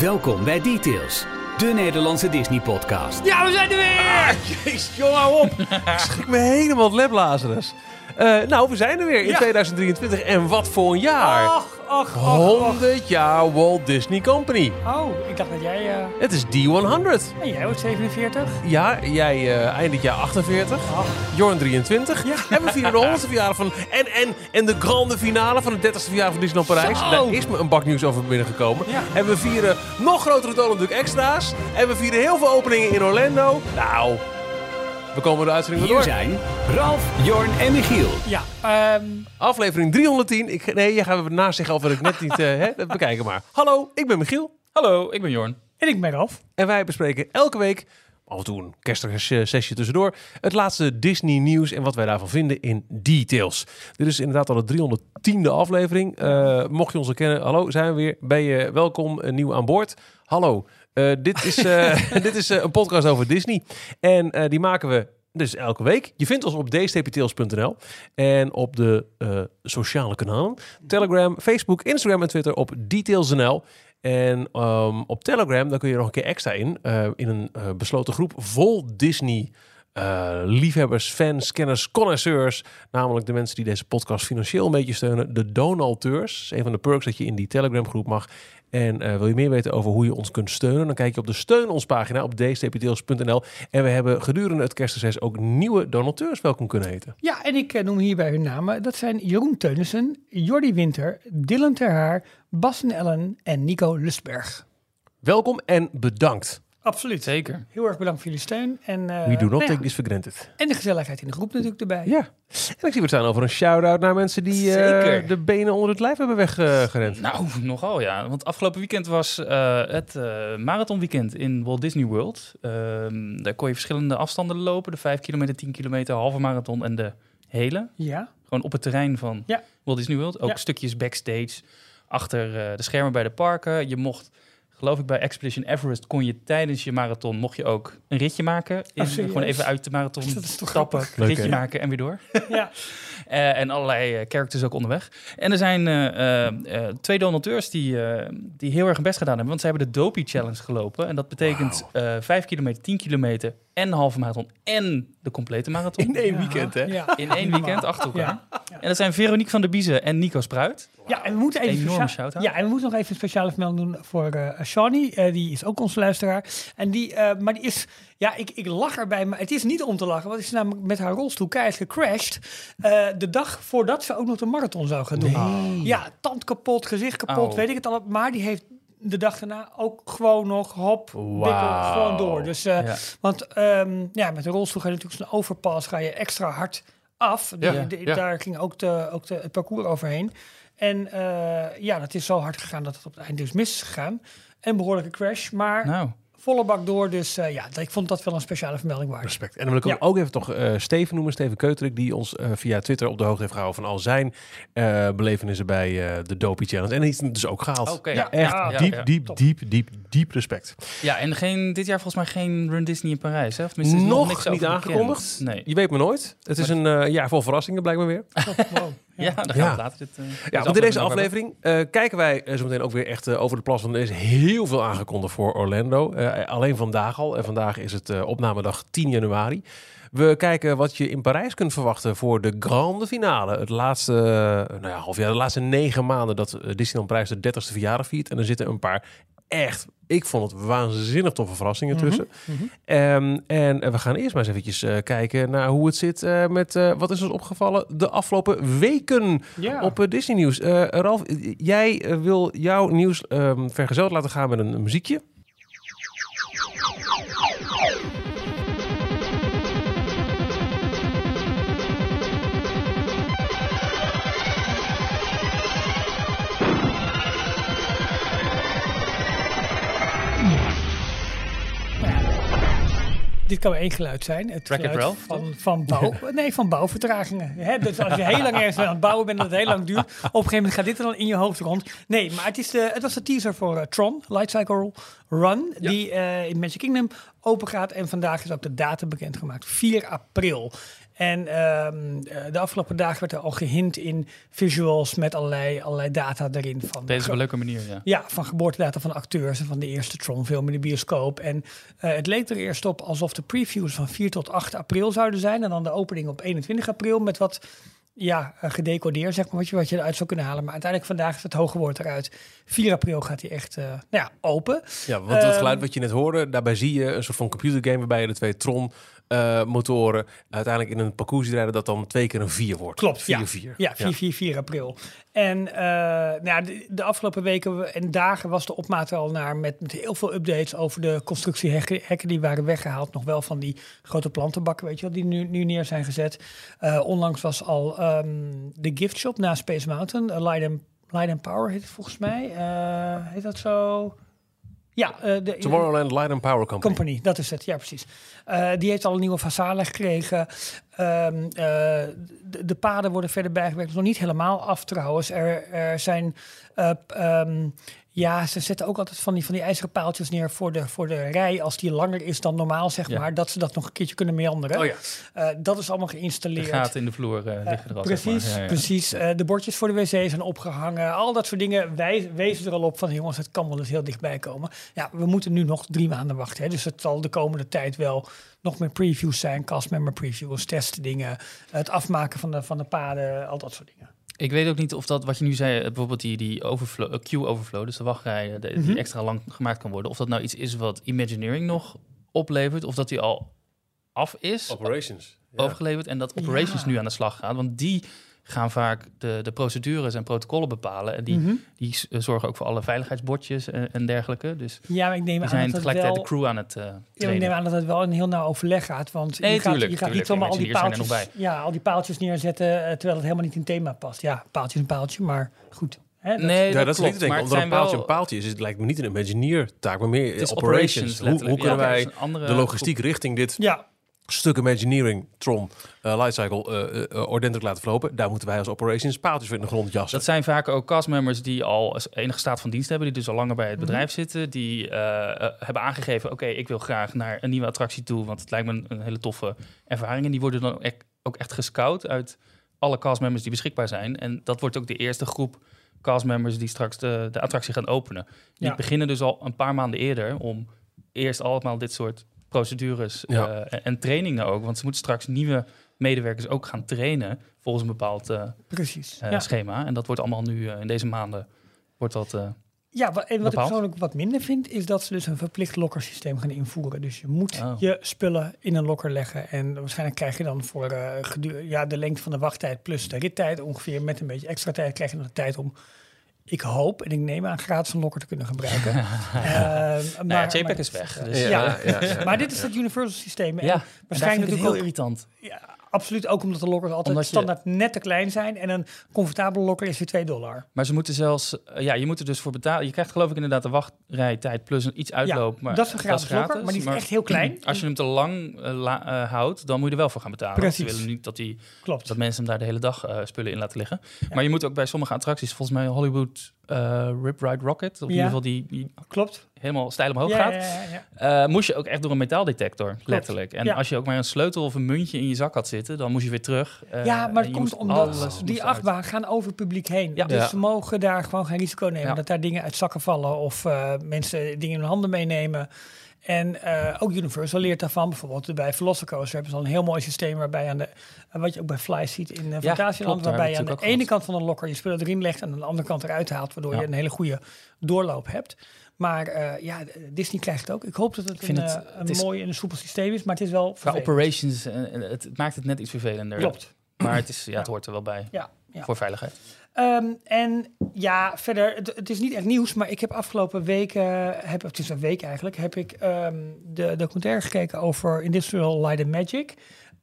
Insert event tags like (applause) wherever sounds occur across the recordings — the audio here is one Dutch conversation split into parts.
Welkom bij Details, de Nederlandse Disney-podcast. Ja, we zijn er weer! Jezus, jongen, hou op. (laughs) Ik schrik me helemaal het Eh nou, we zijn er weer in Ja. 2023. En wat voor een jaar. Ach, ach, ach, ach. 100 jaar Walt Disney Company. Oh, ik dacht dat jij... eh Het is D100. en jij wordt 47? Ja, jij eind dit jaar 48. Ach, Jorn 23. En we vieren de (laughs) 100ste verjaardag van... En, en, en de grande finale van de 30ste verjaardag van Disneyland Parijs. Zo. Daar is me een bak nieuws over binnengekomen. Ja. En we vieren nog grotere Donald Duck extra's. En we vieren heel veel openingen in Orlando. Nou, we komen de uitzending weer Hier door. zijn Ralf, Jorn en Michiel. ja, ehm, Aflevering 310. Ik, nee, je gaat naast zeggen over ik net niet... eh hè, dat bekijken maar. Hallo, ik ben Michiel. Hallo, ik ben Jorn. en ik ben Ralf. En wij bespreken elke week, af en toe een kerstsessie tussendoor, het laatste Disney nieuws en wat wij daarvan vinden in details. Dit is inderdaad al de 310e aflevering. Eh, mocht je ons al kennen, hallo, zijn we weer. Ben je welkom, eh, nieuw aan boord. Hallo, eh, dit is, eh, (laughs) (laughs) dit is eh, een podcast over Disney. En die maken we dus elke week. Je vindt ons op dstptails.nl en op de sociale kanalen. Telegram, Facebook, Instagram en Twitter op details.nl. En ehm, op Telegram, daar kun je nog een keer extra in. in een besloten groep vol Disney liefhebbers, fans, kenners, connoisseurs. Namelijk de mensen die deze podcast financieel een beetje steunen. De donateurs. Dat is een van de perks dat je in die Telegram groep mag. En eh, wil je meer weten over hoe je ons kunt steunen? Dan kijk je op de steun ons pagina op dstpdeals.nl. En we hebben gedurende het kerstreces ook nieuwe donateurs welkom kunnen heten. Ja, en ik eh, noem hierbij hun namen. Dat zijn Jeroen Teunissen, Jordi Winter, Dylan Terhaar, Bas en Ellen en Nico Lustberg. Welkom en bedankt. Absoluut. Zeker. Heel erg bedankt voor jullie steun. En, eh, We do not nou ja, take this for granted. en de gezelligheid in de groep natuurlijk erbij. Ja. En ik zie we staan over een shout-out naar mensen die eh, de benen onder het lijf hebben weggerend. Nou, nogal ja. Want afgelopen weekend was eh, het eh marathonweekend in Walt Disney World. Ehm, daar kon je verschillende afstanden lopen. De 5 kilometer, 10 kilometer, halve marathon en de hele. Ja, Gewoon op het terrein van Ja. Walt Disney World. Ook Ja. stukjes backstage, achter eh, de schermen bij de parken. Je mocht, geloof ik, bij Expedition Everest kon je tijdens je marathon mocht je ook een ritje maken. In, Oh, gewoon even uit de marathon Dat is toch stappen, grappig? Leuk, ritje maken en weer door. (laughs) ja. Eh, en allerlei eh, characters ook onderweg. En er zijn eh, twee donateurs die, eh, die heel erg hun best gedaan hebben. Want ze hebben de Dopey Challenge gelopen. En dat betekent eh 5 kilometer, 10 kilometer en een halve marathon en de complete marathon. In één Ja, weekend, hè? Ja, In één weekend achter elkaar. Ja. En dat zijn Veronique van der Biezen en Nico Spruit. Ja, en we moeten even. Ja, en we moeten nog even een speciale vermelding doen voor eh Shawnee. Eh, die is ook onze luisteraar. En die, eh, maar die is, ja, ik, ik lach erbij, maar het is niet om te lachen. Want het is namelijk met haar rolstoel keihard gecrashed. eh, de dag voordat ze ook nog de marathon zou gaan doen. Ja, tand kapot, gezicht kapot, Au. weet ik het al. Maar die heeft de dag daarna ook gewoon nog hop, Wauw. gewoon door. Dus, eh, Ja. want ehm, ja, met de rolstoel ga je natuurlijk zo'n overpass, ga je extra hard af. Ja. Daar ging ook, de, ook de, het parcours overheen. En eh, ja, dat is zo hard gegaan dat het op het eind dus mis is gegaan. Een behoorlijke crash, maar Nou, volle bak door. Dus eh, ja, ik vond dat wel een speciale vermelding waard. Respect. En dan wil ik Ja. ook even toch eh, Steven noemen, Steven Keuterik, die ons eh, via Twitter op de hoogte heeft gehouden van al zijn eh, belevenissen bij eh, de Dopey Challenge. En hij is het dus ook gehaald. Oké. Ja, Ja, echt ja, diep, ja. diep, diep, diep, diep respect. ja, en geen, dit jaar volgens mij geen Run Disney in Parijs. Hè? Of Nog niks niet aangekondigd. Nee. Je weet maar nooit. Het is een jaar vol verrassingen, blijkbaar weer. (laughs) Wow. Ja, daar gaan Ja. we het later dit, eh, Ja, want in deze aflevering eh, kijken wij eh, zo meteen ook weer echt over de plas. Want er is heel veel aangekondigd voor Orlando. Eh, alleen vandaag al. En vandaag is het eh, opnamedag 10 januari. We kijken wat je in Parijs kunt verwachten voor de grande finale. Het laatste, nou ja, half jaar, de laatste negen maanden dat Disneyland Parijs de 30ste verjaardag viert. En er zitten een paar echt, ik vond het waanzinnig toffe verrassingen tussen. Ehm, en eh, we gaan eerst maar eens eventjes eh, kijken naar hoe het zit eh, met, eh, wat is ons opgevallen de afgelopen weken Ja. op Disney Nieuws. Ralf, jij wil jouw nieuws ehm, vergezeld laten gaan met een muziekje. Dit kan één geluid zijn. Het Wreck-It geluid van, van, bouw, (laughs) nee, van bouwvertragingen. Dus als je heel lang ergens aan het bouwen bent en het heel lang duurt, op een gegeven moment gaat dit er dan in je hoofd rond. Nee, maar het, is de, het was de teaser voor eh, Tron, Lightcycle Run, die eh, in Magic Kingdom open gaat. En vandaag is ook de datum bekendgemaakt, 4 april. En ehm, eh, de afgelopen dagen werd er al gehint in visuals met allerlei, allerlei data erin. Van Deze is op een leuke manier, ja. ja, van geboortedata van acteurs en van de eerste Tron-film in de bioscoop. En eh, het leek er eerst op alsof de previews van 4 tot 8 april zouden zijn. En dan de opening op 21 april met wat ja, uh, gedecodeerd, zeg maar, wat je, wat je eruit zou kunnen halen. Maar uiteindelijk vandaag is het hoge woord eruit. 4 april gaat hij echt uh, nou ja, open. Ja, want het Ehm, geluid wat je net hoorde, daarbij zie je een soort van computergame waarbij je de twee Tron eh, motoren uiteindelijk in een parcours rijden dat dan twee keer een 4 wordt. Klopt, ja. 4-4. Ja, 4, 4, 4 april. En eh, nou ja, de, de afgelopen weken en dagen was de opmaat er al naar met, met heel veel updates over de constructiehekken hekken die waren weggehaald. Nog wel van die grote plantenbakken, weet je wel, die nu, nu neer zijn gezet. Uh, onlangs was al ehm, de gift shop na Space Mountain, uh, Light, and, Light and Power heet het volgens mij. Uh, heet dat zo? Ja, uh, de Tomorrowland Light and Power Company. Company, dat is het, ja precies. Uh, die heeft al een nieuwe façade gekregen. Um, uh, de, de, paden worden verder bijgewerkt. Nog niet helemaal af trouwens. Er, er zijn... Um, ja, ze zetten ook altijd van die, van die ijzeren paaltjes neer voor de, voor de rij. Als die langer is dan normaal, zeg Ja. maar. Dat ze dat nog een keertje kunnen meanderen. Oh ja. Uh, dat is allemaal De geïnstalleerd. gaten in de vloer uh, liggen er al. Precies, zeg maar. ja, ja. precies. De bordjes voor de wc zijn opgehangen. Al dat soort dingen wij, wezen er al op van... jongens, het kan wel eens heel dichtbij komen. Ja, we moeten nu nog drie maanden wachten. Hè. Dus het zal de komende tijd wel nog meer previews zijn. Castmember previews, testdingen. Het afmaken van de, van de paden, al dat soort dingen. Ik weet ook niet of dat, wat je nu zei, bijvoorbeeld die, die overflow, queue overflow, dus de wachtrijen, de, die Mhm. mm -hmm. extra lang gemaakt kan worden, of dat nou iets is wat Imagineering nog oplevert, of dat die al af is, Operations. Ja. overgeleverd, en dat Operations Ja. nu aan de slag gaat. Want die gaan vaak de, de procedures en protocollen bepalen. En die, Mhm. die s- zorgen ook voor alle veiligheidsbordjes en, en dergelijke. Dus Ja, maar ik neem aan zijn dat het tegelijkertijd wel... de crew aan het eh Ja, ik neem aan dat het wel een heel nauw overleg gaat. Want Nee, je gaat, tuurlijk, je gaat tuurlijk. niet zomaar al die, paaltjes, ja, al die paaltjes neerzetten... eh, terwijl het helemaal niet in thema past. Ja, paaltje is een paaltje, maar goed. Hè, dat- nee, Ja, dat, is klopt, niet te denken. maar Omdat het een zijn paaltje wel- een paaltje is, het lijkt me niet een engineer taak, maar meer operations. Hoe, hoe kunnen wij de logistiek richting dit stuk Imagineering, Tron, uh, Lightcycle uh, uh, ordentelijk laten verlopen? Daar moeten wij als operations paaltjes voor in de grond jassen. Dat zijn vaak ook castmembers die al als enige staat van dienst hebben, die dus al langer bij het bedrijf zitten, die eh, eh, hebben aangegeven, oké, ik wil graag naar een nieuwe attractie toe, want het lijkt me een, een hele toffe ervaring. En die worden dan ook echt gescout uit alle castmembers die beschikbaar zijn. En dat wordt ook de eerste groep castmembers die straks de, de attractie gaan openen. Die Ja. beginnen dus al een paar maanden eerder om eerst allemaal dit soort procedures Ja. eh, en, en trainingen ook, want ze moeten straks nieuwe medewerkers ook gaan trainen volgens een bepaald eh, precies. eh, ja. schema. En dat wordt allemaal nu eh, in deze maanden wordt dat. eh, Ja, wa- en wat ik persoonlijk wat minder vind, is dat ze dus een verplicht lokkersysteem gaan invoeren. Dus je moet Oh. je spullen in een lokker leggen. En waarschijnlijk krijg je dan voor eh, ja, de lengte van de wachttijd plus de rittijd ongeveer met een beetje extra tijd, krijg je nog de tijd om. Ik hoop en ik neem aan gratis een lokker te kunnen gebruiken. (laughs) Eh, nou ja, maar- JPEG maar- is weg. Dus, Ja. ja, ja. Maar dit is het universal systeem. En ja, waarschijnlijk heel natuurlijk ook irritant. ja, absoluut ook omdat de lokkers altijd je- standaard net te klein zijn. En een comfortabele lokker is weer 2 dollar. Maar ze moeten zelfs, eh, ja, je moet er dus voor betalen. Je krijgt geloof ik inderdaad de wachtrijtijd plus een iets uitloop. maar dat is een gratis, lokker, maar die is echt heel klein. (clears throat) Als je hem te lang eh, la- eh, houdt, dan moet je er wel voor gaan betalen. Precies. Want Ze willen niet dat, die, Klopt. dat mensen hem daar de hele dag spullen in laten liggen. Maar je moet ook bij sommige attracties, volgens mij Hollywood eh Rip Ride Rocket, of in Ja. ieder geval die, die Klopt. helemaal stijl omhoog ja, gaat. ja. Eh, moest je ook echt door een metaaldetector, letterlijk. En als je ook maar een sleutel of een muntje in je zak had zitten, dan moest je weer terug. Eh, ja, maar het komt omdat die achtbaan gaan over het publiek heen. Dus ze mogen daar gewoon geen risico nemen. Dat daar dingen uit zakken vallen of mensen dingen in hun handen meenemen. En eh, ook Universal leert daarvan. Bijvoorbeeld bij Velocicoaster hebben ze al een heel mooi systeem waarbij aan de, eh, wat je ook bij Fly ziet in uh, Fantasieland, daar waarbij je aan de ene kant van de lokker je spullen erin legt en aan de andere kant eruit haalt, waardoor Ja. je een hele goede doorloop hebt. Maar ja, Disney krijgt het ook. Ik hoop dat het een, het- een het is- mooi en een soepel systeem is, maar het is wel Qua operations, het, het maakt het net iets vervelender. Klopt. Maar het, is, ja, het Ja. hoort er wel bij Ja, ja. voor veiligheid. Ehm, en ja, verder, het, het is niet echt nieuws, maar ik heb afgelopen weken, heb, het is een week eigenlijk, heb ik ehm, de documentaire gekeken over Industrial Light and Magic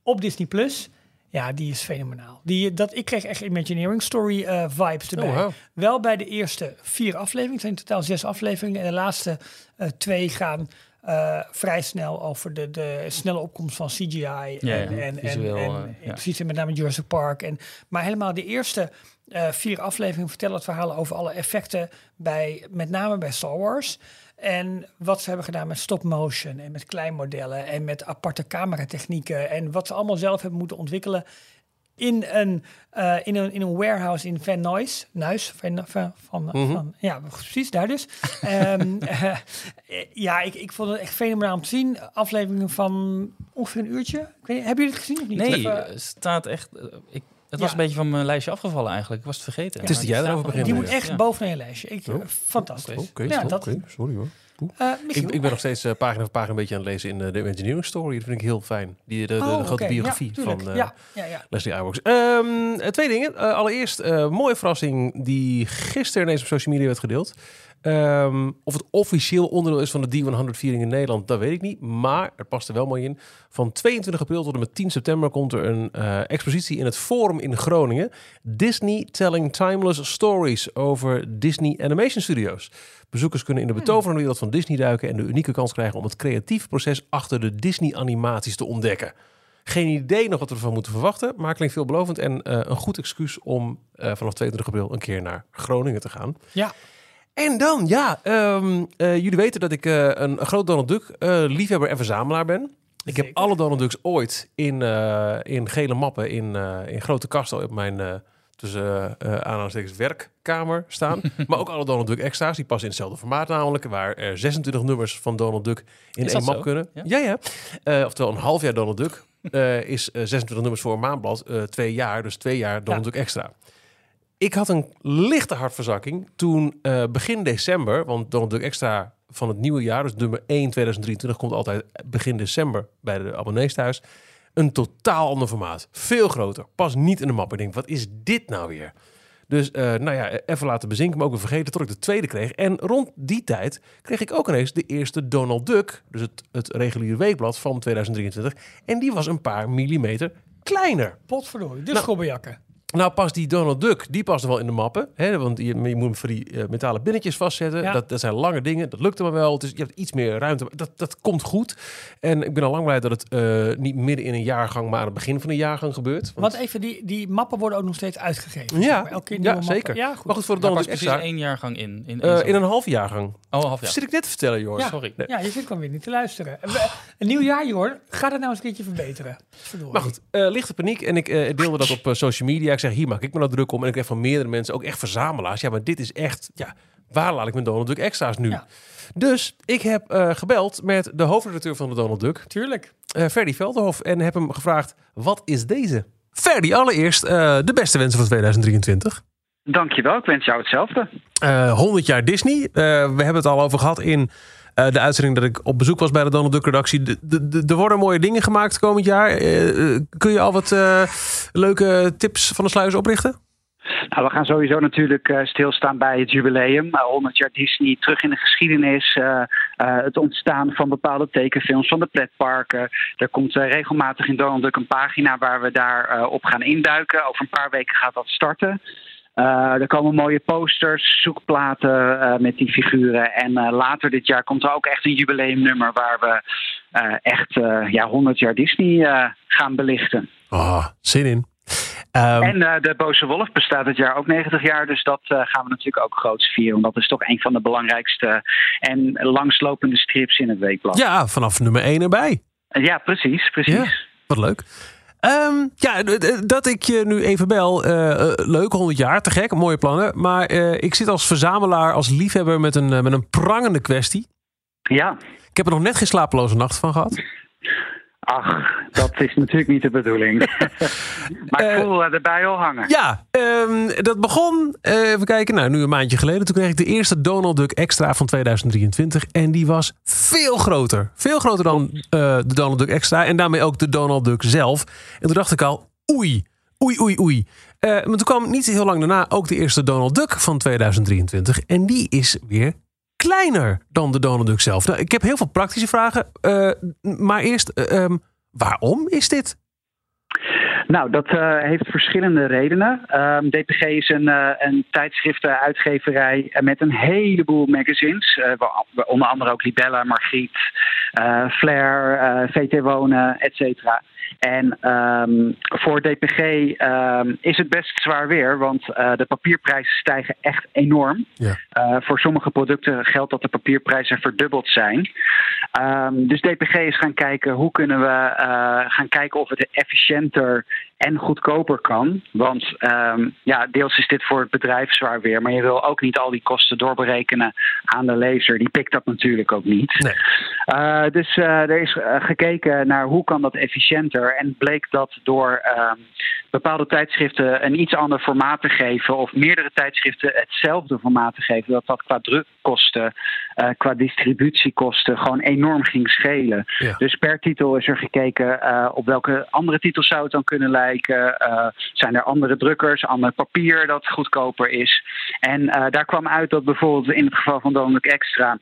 op Disney+. Plus. Ja, die is fenomenaal. Die, dat, ik kreeg echt Imagineering Story eh, vibes erbij. Oh, wow. Wel bij de eerste vier afleveringen. Het zijn in totaal zes afleveringen. En de laatste eh, twee gaan eh, vrij snel over de, de snelle opkomst van CGI. En, ja, en, en, visueel, en, en ja. precies, en met name Jurassic Park. En, maar helemaal de eerste eh, vier afleveringen vertellen het verhaal over alle effecten bij, met name bij Star Wars. En wat ze hebben gedaan met stop motion en met kleinmodellen en met aparte cameratechnieken en wat ze allemaal zelf hebben moeten ontwikkelen in een, eh, in een, in een warehouse in Van Nuys. Nuis, van, van, van, Mhm. van- ja, precies, daar dus. (laughs) Ehm, eh, ja, ik, ik vond het echt fenomenaal om te zien. Afleveringen van ongeveer een uurtje. Ik weet, hebben jullie het gezien of niet? Nee, Of, staat echt... ik, het Ja. was een beetje van mijn lijstje afgevallen eigenlijk. Ik was het vergeten. Het is dat jij erover begint. die moet echt Ja. bovenaan je lijstje. Ik, Oh. eh, fantastisch. Oké, Ja, dat- sorry hoor. Eh, Ik, ik ben nog steeds eh, pagina voor pagina een beetje aan het lezen in eh, de Engineering Story. Dat vind ik heel fijn. Die, de, de, de Oh, grote biografie Ja, van eh, ja, ja, ja. Leslie Iwerks. Ehm, eh, twee dingen. Eh, allereerst, eh mooie verrassing die gisteren ineens op social media werd gedeeld. Ehm, of het officieel onderdeel is van de D100-viering in Nederland, dat weet ik niet. Maar het past er wel mooi in. Van 22 april tot en met 10 september komt er een eh, expositie in het Forum in Groningen. Disney Telling Timeless Stories over Disney Animation Studios. Bezoekers kunnen in de betoverende wereld van Disney duiken... en de unieke kans krijgen om het creatieve proces achter de Disney-animaties te ontdekken. Geen idee nog wat we ervan moeten verwachten, maar klinkt veelbelovend en eh, een goed excuus om eh, vanaf 22 april een keer naar Groningen te gaan. Ja. En dan, ja, ehm, eh, jullie weten dat ik eh, een, een groot Donald Duck eh, liefhebber en verzamelaar ben. Ik heb alle Donald Ducks ooit in, in gele mappen in, in grote kasten op mijn tussen aanhalingstekens werkkamer staan. (laughs) maar ook alle Donald Duck extra's, die passen in hetzelfde formaat namelijk, waar er 26 nummers van Donald Duck in één map zo? kunnen. Ja? Ja, ja. Oftewel een half jaar Donald Duck is eh, 26 nummers voor een maandblad, twee jaar, dus twee jaar Donald Duck extra. Ik had een lichte hartverzakking toen eh, begin december, want Donald Duck Extra van het nieuwe jaar, dus nummer 1 2023, komt altijd begin december bij de abonnees thuis. Een totaal ander formaat. Veel groter. Pas niet in de map. Ik denk, wat is dit nou weer? Dus eh, nou ja, even laten bezinken, maar ook weer vergeten tot ik de tweede kreeg. En rond die tijd kreeg ik ook ineens de eerste Donald Duck, dus het, het reguliere weekblad van 2023. En die was een paar millimeter kleiner. Potverdorie, de Nou. Nou, pas die Donald Duck, die past wel in de mappen. Hè? Want je, je moet hem voor die eh, metalen binnetjes vastzetten. Ja. Dat, dat zijn lange dingen. Dat lukte me wel. Dus je hebt iets meer ruimte. Dat, dat komt goed. En ik ben al lang blij dat het eh, niet midden in een jaargang, maar aan het begin van een jaargang gebeurt. Want- Want even, die, die mappen worden ook nog steeds uitgegeven. Ja, zeg maar. elke keer ja, nieuwe mappen. zeker. Ja, goed. maar goed, voor de Donald past Duck precies extra. één jaargang in. In, eh, in een half jaargang. Oh, half jaar. Zit ik net te vertellen, Joris? Ja. Sorry. Nee. Ja, je zit gewoon weer niet te luisteren. Een nieuw jaar, Jor. Ga dat nou eens een keertje verbeteren. Verdorie. Maar goed, eh, lichte paniek. En ik deelde dat op social media. Ik zeg, hier maak ik me nou druk om. En ik kreeg van meerdere mensen, ook echt verzamelaars. Ja, maar dit is echt, ja, waar laat ik mijn Donald Duck extra's nu? Ja. Dus ik heb eh, gebeld met de hoofdredacteur van de Donald Duck, Tuurlijk. eh Ferdy Veldenhof. En heb hem gevraagd, wat is deze? Ferdy, allereerst eh, de beste wensen van 2023. Dankjewel, ik wens jou hetzelfde. Eh 100 jaar Disney. Eh, we hebben het al over gehad in eh, de uitzending dat ik op bezoek was bij de Donald Duck redactie. Er worden mooie dingen gemaakt komend jaar. Eh, eh, kun je al wat leuke tips van de sluis oprichten? Nou, we gaan sowieso natuurlijk stilstaan bij het jubileum. eh, 100 jaar Disney, terug in de geschiedenis. het ontstaan van bepaalde tekenfilms, van de pretparken. Er komt regelmatig in Donald Duck een pagina waar we daar op gaan induiken. Over een paar weken gaat dat starten. Eh, er komen mooie posters, zoekplaten eh, met die figuren. En eh, later dit jaar komt er ook echt een jubileumnummer waar we echt ja, 100 jaar Disney gaan belichten. Ah, zin in. Ehm, En de Boze Wolf bestaat dit jaar ook 90 jaar. Dus dat gaan we natuurlijk ook groots vieren. Want dat is toch een van de belangrijkste en langslopende strips in het weekblad. ja, vanaf nummer 1 erbij. Ja precies. precies. Ja. Wat leuk. Ehm, ja, dat ik je nu even bel. eh, leuk, 100 jaar, te gek, mooie plannen. Maar eh, ik zit als verzamelaar, als liefhebber met een, met een prangende kwestie. Ja. Ik heb er nog net geen slapeloze nacht van gehad. Ach, dat is natuurlijk niet de bedoeling. (laughs) maar ik Eh, voel eh, erbij al hangen. Ja, ehm, dat begon, eh, even kijken, nou nu een maandje geleden. Toen kreeg ik de eerste Donald Duck Extra van 2023. En die was veel groter. Veel groter dan eh, de Donald Duck Extra. En daarmee ook de Donald Duck zelf. En toen dacht ik al, oei, oei, oei, oei. Eh, maar toen kwam niet heel lang daarna ook de eerste Donald Duck van 2023. En die is weer kleiner dan de Donald Duck zelf. Nou, ik heb heel veel praktische vragen. eh, maar eerst, eh, ehm, waarom is dit? Nou, dat eh, heeft verschillende redenen. Ehm, DPG is een, eh een tijdschriftenuitgeverij met een heleboel magazines. waar onder andere ook Libella, Margriet, Flair, VT Wonen, et cetera. En ehm, voor DPG ehm, is het best zwaar weer, want eh, de papierprijzen stijgen echt enorm. Ja. Uh, voor sommige producten geldt dat de papierprijzen verdubbeld zijn. Um, dus DPG is gaan kijken hoe kunnen we uh, gaan kijken of het efficiënter en goedkoper kan. Want um, ja, deels is dit voor het bedrijf zwaar weer, maar je wil ook niet al die kosten doorberekenen aan de lezer. Die pikt dat natuurlijk ook niet. Nee. Uh, dus er is gekeken naar hoe kan dat efficiënter en bleek dat door bepaalde tijdschriften een iets ander formaat te geven of meerdere tijdschriften hetzelfde formaat te geven, dat dat qua drukkosten, qua distributiekosten gewoon enorm ging schelen. Ja. Dus per titel is er gekeken op welke andere titels zou het dan kunnen lijken. Uh, zijn er andere drukkers, ander papier dat goedkoper is. En uh, daar kwam uit dat bijvoorbeeld in het geval van Donald Duck Extra.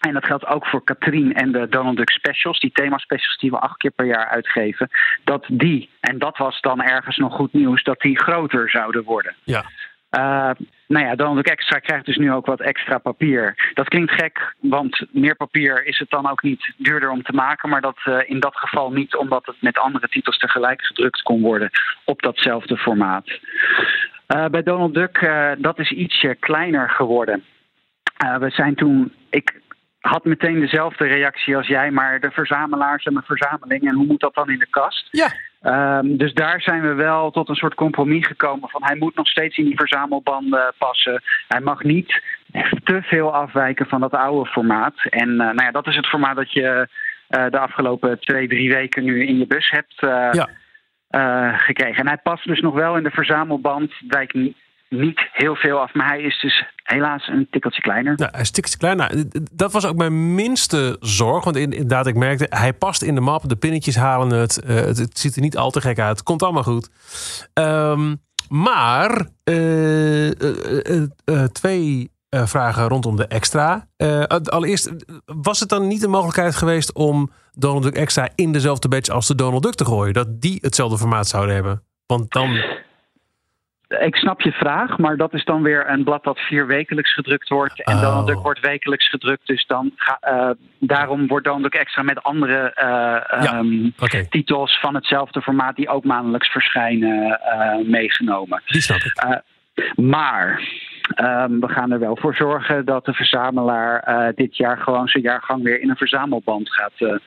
En dat geldt ook voor Katrien en de Donald Duck Specials, die themaspecials die we acht keer per jaar uitgeven. Dat die, en dat was dan ergens nog goed nieuws, dat die groter zouden worden. Ja. Uh, nou ja, Donald Duck Extra krijgt dus nu ook wat extra papier. Dat klinkt gek, want meer papier is het dan ook niet duurder om te maken. Maar dat uh, in dat geval niet, omdat het met andere titels tegelijk gedrukt kon worden op datzelfde formaat. Uh, bij Donald Duck, dat is ietsje kleiner geworden. we zijn toen, ik had meteen dezelfde reactie als jij, maar de verzamelaars en de verzameling en hoe moet dat dan in de kast? Ja. Um, dus daar zijn we wel tot een soort compromis gekomen van hij moet nog steeds in die verzamelbanden passen. Hij mag niet te veel afwijken van dat oude formaat. En uh, nou ja, dat is het formaat dat je uh, de afgelopen twee, drie weken nu in je bus hebt uh, ja. gekregen. En hij past dus nog wel in de verzamelband, wijkt niet, heel veel af, maar hij is dus helaas een tikkeltje kleiner. Ja, hij is tikkeltje kleiner. Nou, dat was ook mijn minste zorg. Want inderdaad, ik merkte, hij past in de map. De pinnetjes halen het. Uh, het, ziet er niet al te gek uit. Het komt allemaal goed. Um, maar uh, uh, twee vragen rondom de extra. allereerst, was het dan niet een mogelijkheid geweest om Donald Duck Extra in dezelfde badge als de Donald Duck te gooien? Dat die hetzelfde formaat zouden hebben? Want dan ik snap je vraag, maar dat is dan weer een blad dat vier wekelijks gedrukt wordt. En Oh. Donald Duck wordt wekelijks gedrukt. Dus dan ga, uh, daarom wordt Donald Duck extra met andere uh, Ja, um, oké. titels van hetzelfde formaat die ook maandelijks verschijnen uh, meegenomen. Die snap ik. maar um, we gaan er wel voor zorgen dat de verzamelaar dit jaar gewoon zijn jaargang weer in een verzamelband gaat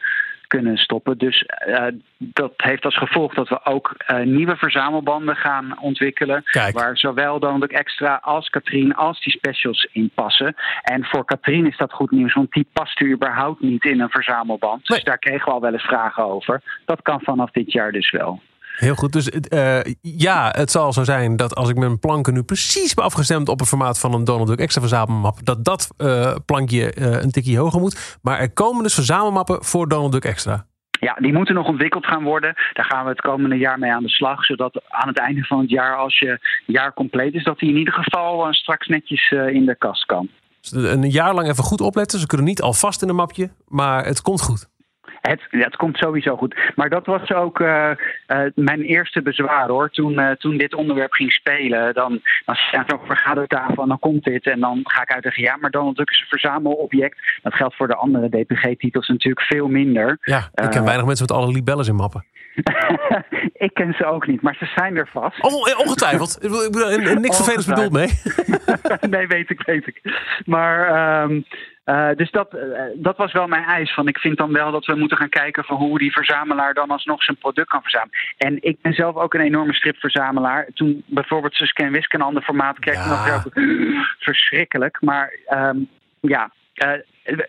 kunnen stoppen. Dus uh, dat heeft als gevolg dat we ook uh, nieuwe verzamelbanden gaan ontwikkelen. Kijk. Waar zowel ook extra als Katrien als die specials in passen. En voor Katrien is dat goed nieuws, want die past überhaupt niet in een verzamelband. Nee. Dus daar kregen we al wel eens vragen over. Dat kan vanaf dit jaar dus wel. Heel goed. Dus uh, ja, het zal zo zijn dat als ik mijn planken nu precies ben afgestemd op het formaat van een Donald Duck extra verzamelmap, dat dat uh, plankje uh, een tikje hoger moet. Maar er komen dus verzamelmappen voor Donald Duck extra. Ja, die moeten nog ontwikkeld gaan worden. Daar gaan we het komende jaar mee aan de slag. Zodat aan het einde van het jaar, als je jaar compleet is, dat die in ieder geval straks netjes in de kast kan. Dus een jaar lang even goed opletten. Ze kunnen niet alvast in een mapje, maar het komt goed. Het, het komt sowieso goed. Maar dat was ook uh, uh, mijn eerste bezwaar hoor. Toen, uh, toen dit onderwerp ging spelen, dan, dan staat er op vergadertafel en dan komt dit. En dan ga ik uitleggen, ja, maar Donald Duck is een verzamelobject. Dat geldt voor de andere DPG-titels natuurlijk veel minder. Ja, ik ken weinig mensen met alle libelles in mappen. (laughs) ik ken ze ook niet, maar ze zijn er vast. Oh, ongetwijfeld. niks vervelends bedoeld mee. (laughs) nee, weet ik, weet ik. Maar... Um, uh, dus dat, uh, dat was wel mijn eis. Van ik vind dan wel dat we moeten gaan kijken van hoe die verzamelaar dan alsnog zijn product kan verzamelen. En ik ben zelf ook een enorme stripverzamelaar. Toen bijvoorbeeld Suske en Wiske een ander formaat kreeg, ja. nog (gasps) verschrikkelijk. Maar um, ja, uh,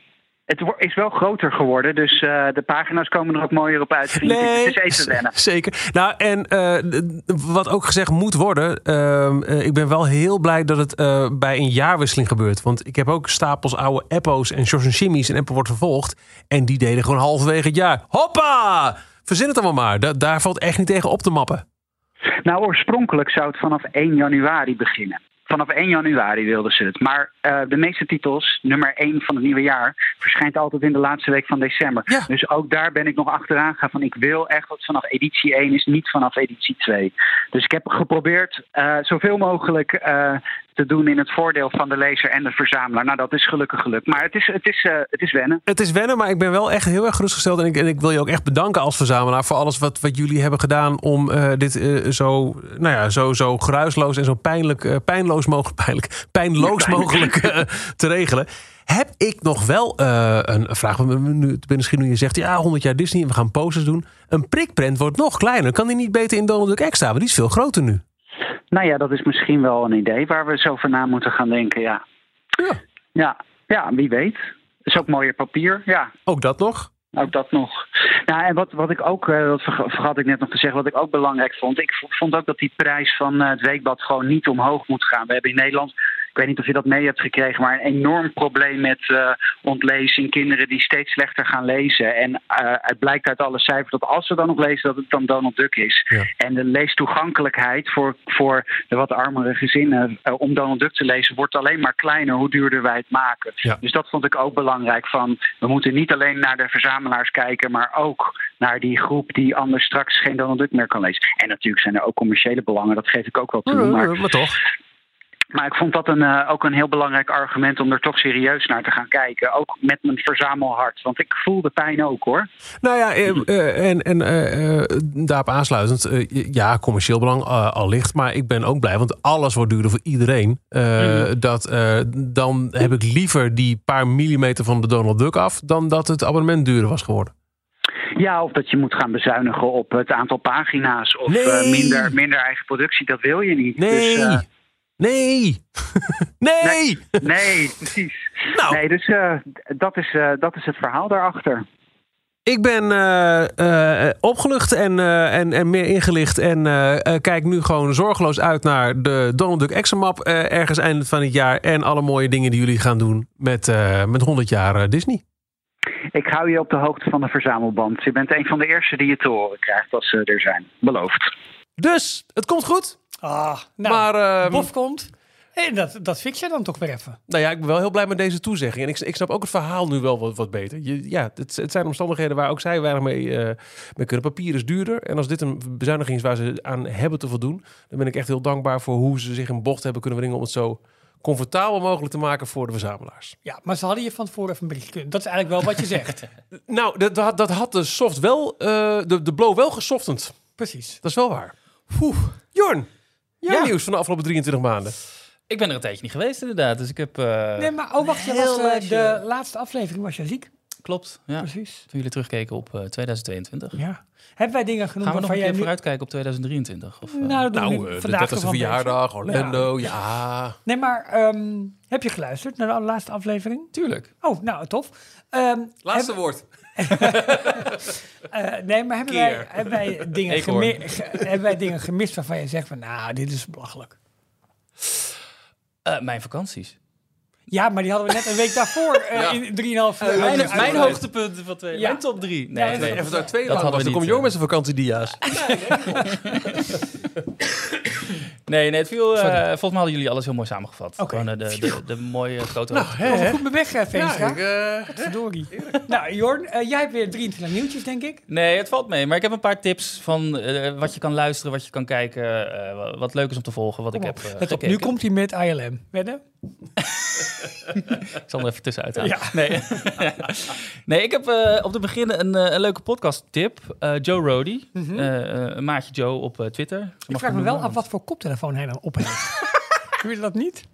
het is wel groter geworden, dus uh, de pagina's komen er ook mooier op uit. Nee, het is even wennen. Zeker. Nou, en uh, wat ook gezegd moet worden, uh, ik ben wel heel blij dat het eh, bij een jaarwisseling gebeurt. Want ik heb ook stapels oude Eppo's en en Jimmy's en Apple wordt vervolgd. En die deden gewoon halverwege het jaar. Hoppa! Verzin het allemaal maar. Da daar valt echt niet tegen op te mappen. Nou, oorspronkelijk zou het vanaf 1 januari beginnen. Vanaf 1 januari wilden ze het. Maar uh, de meeste titels, nummer 1 van het nieuwe jaar, verschijnt altijd in de laatste week van december. Ja. Dus ook daar ben ik nog achteraan gegaan van ik wil echt dat vanaf editie 1 is, niet vanaf editie 2. Dus ik heb geprobeerd uh, zoveel mogelijk uh, te doen in het voordeel van de lezer en de verzamelaar. Nou, dat is gelukkig gelukt. Maar het is, het is, uh, het is wennen. Het is wennen, maar ik ben wel echt heel erg gerustgesteld. En ik, en ik wil je ook echt bedanken als verzamelaar voor alles wat, wat jullie hebben gedaan om uh, dit uh, zo, nou ja, zo, zo geruisloos en zo pijnlijk, pijnloos mogelijk, (laughs) pijnlijk, pijnloos ja, mogelijk te regelen. Heb ik nog wel een vraag? Nu, misschien nu je zegt, ja, 100 jaar Disney en we gaan posters doen. Een prikprent wordt nog kleiner. Kan die niet beter in Donald Duck Extra? Want die is veel groter nu. Nou ja, dat is misschien wel een idee waar we zo over na moeten gaan denken, ja. Ja. Ja, ja wie weet. Is ook mooier papier, ja. Ook dat nog? Ook dat nog. Nou, en wat, wat ik ook, uh, dat vergat ik net nog te zeggen, wat ik ook belangrijk vond. Ik vond ook dat die prijs van uh, het weekblad gewoon niet omhoog moet gaan. We hebben in Nederland weet niet of je dat mee hebt gekregen, maar een enorm probleem met uh, ontlezing. Kinderen die steeds slechter gaan lezen. En uh, het blijkt uit alle cijfers dat als ze dan nog lezen, dat het dan Donald Duck is. Ja. En de leestoegankelijkheid voor, voor de wat armere gezinnen uh, om Donald Duck te lezen, wordt alleen maar kleiner hoe duurder wij het maken. Ja. Dus dat vond ik ook belangrijk. Van, we moeten niet alleen naar de verzamelaars kijken, maar ook naar die groep die anders straks geen Donald Duck meer kan lezen. En natuurlijk zijn er ook commerciële belangen, dat geef ik ook wel toe. Maar, maar toch. Maar ik vond dat een, uh, ook een heel belangrijk argument om er toch serieus naar te gaan kijken. Ook met mijn verzamelhart. Want ik voel de pijn ook hoor. Nou ja, uh, en, en uh, daarop aansluitend. ja, commercieel belang allicht. Maar ik ben ook blij, want alles wordt duurder voor iedereen. Mm. dat, dan heb ik liever die paar millimeter van de Donald Duck af. dan dat het abonnement duurder was geworden. Ja, of dat je moet gaan bezuinigen op het aantal pagina's. Of nee. minder, minder eigen productie. Dat wil je niet. Nee. Dus, Nee! (laughs) nee! Nee, nee precies. Nou. Nee, dus uh, dat, is, uh, dat is het verhaal daarachter. Ik ben uh, opgelucht en, en, en meer ingelicht. En kijk nu gewoon zorgeloos uit naar de Donald Duck Examap ergens eind van het jaar. En alle mooie dingen die jullie gaan doen met, met 100 jaar Disney. Ik hou je op de hoogte van de verzamelband. Je bent een van de eerste die je te horen krijgt als ze er zijn. Beloofd. Dus, het komt goed. Ah, nou, maar, uh, Bof komt. En dat, dat fix je dan toch weer even. Nou ja, ik ben wel heel blij met deze toezegging. En ik, ik snap ook het verhaal nu wel wat, wat beter. Je, ja, het, het, zijn omstandigheden waar ook zij weinig mee, uh, mee kunnen. Papier is duurder. En als dit een bezuiniging is waar ze aan hebben te voldoen... dan ben ik echt heel dankbaar voor hoe ze zich in bocht hebben kunnen brengen... om het zo comfortabel mogelijk te maken voor de verzamelaars. Ja, maar ze hadden je van tevoren even een bericht kunnen. Dat is eigenlijk wel wat je zegt. (laughs) nou, dat, dat, dat, had de soft wel... Uh, de, de blow wel gesoftend. Precies. Dat is wel waar. Oeh. Jorn, Ja. nieuws van de afgelopen 23 maanden. Ik ben er een tijdje niet geweest inderdaad, dus ik heb... eh, Nee, maar oh, wacht, je was, eh, de laatste aflevering was je ziek. Klopt, ja. Precies. Toen jullie terugkeken op eh, 2022. Ja. Hebben wij dingen genoemd Gaan we nog een jij keer nu... vooruitkijken op 2023? Of, eh? Nou, dat doen we Nou, eh, de vandaag 30ste ervan bezig. verjaardag, Orlando, ja. Nee, maar ehm, heb je geluisterd naar de laatste aflevering? Tuurlijk. Oh, nou, tof. Ehm, Laatste heb- woord. (laughs) eh, nee, maar hebben wij, hebben, wij (laughs) dingen Eekhoorn. gemi- ge- hebben wij dingen gemist waarvan je zegt van, nou, dit is belachelijk. Eh, mijn vakanties. Ja, maar die hadden we net een week daarvoor eh Ja. in 3,5 uur. mijn, uitgebreid. mijn hoogtepunten van twee. Ja. Mijn top drie. Ja, Nee, nee. Even daar twee Dat hadden was. we Dan kom je ook met zijn vakantiedia's. (laughs) Nee, nee, het viel... eh, volgens mij hadden jullie alles heel mooi samengevat. Oké. Gewoon eh, de, de, de mooie grote Nou, hè, hè. Goed me weg, Veenstra. Ja, ik, eh, Verdorie. nou, Jorn, jij hebt weer 23 nieuwtjes, denk ik. Nee, het valt mee. Maar ik heb een paar tips van eh, wat je kan luisteren, wat je kan kijken, eh, wa- wat leuk is om te volgen, wat ik Kom heb op. eh, Let op, nu komt hij met ILM. Wedden? (laughs) Ik zal er even tussenuit halen. Ja. Nee. (laughs) nee, ik heb eh, op te beginnen een, eh, een leuke podcast tip. Eh, Joe Rody, Mhm. eh, eh, een maatje Joe op eh, Twitter. Zo Ik vraag hem me wel af wat voor koptelefoon hij dan op heeft. (laughs) Doe je dat niet?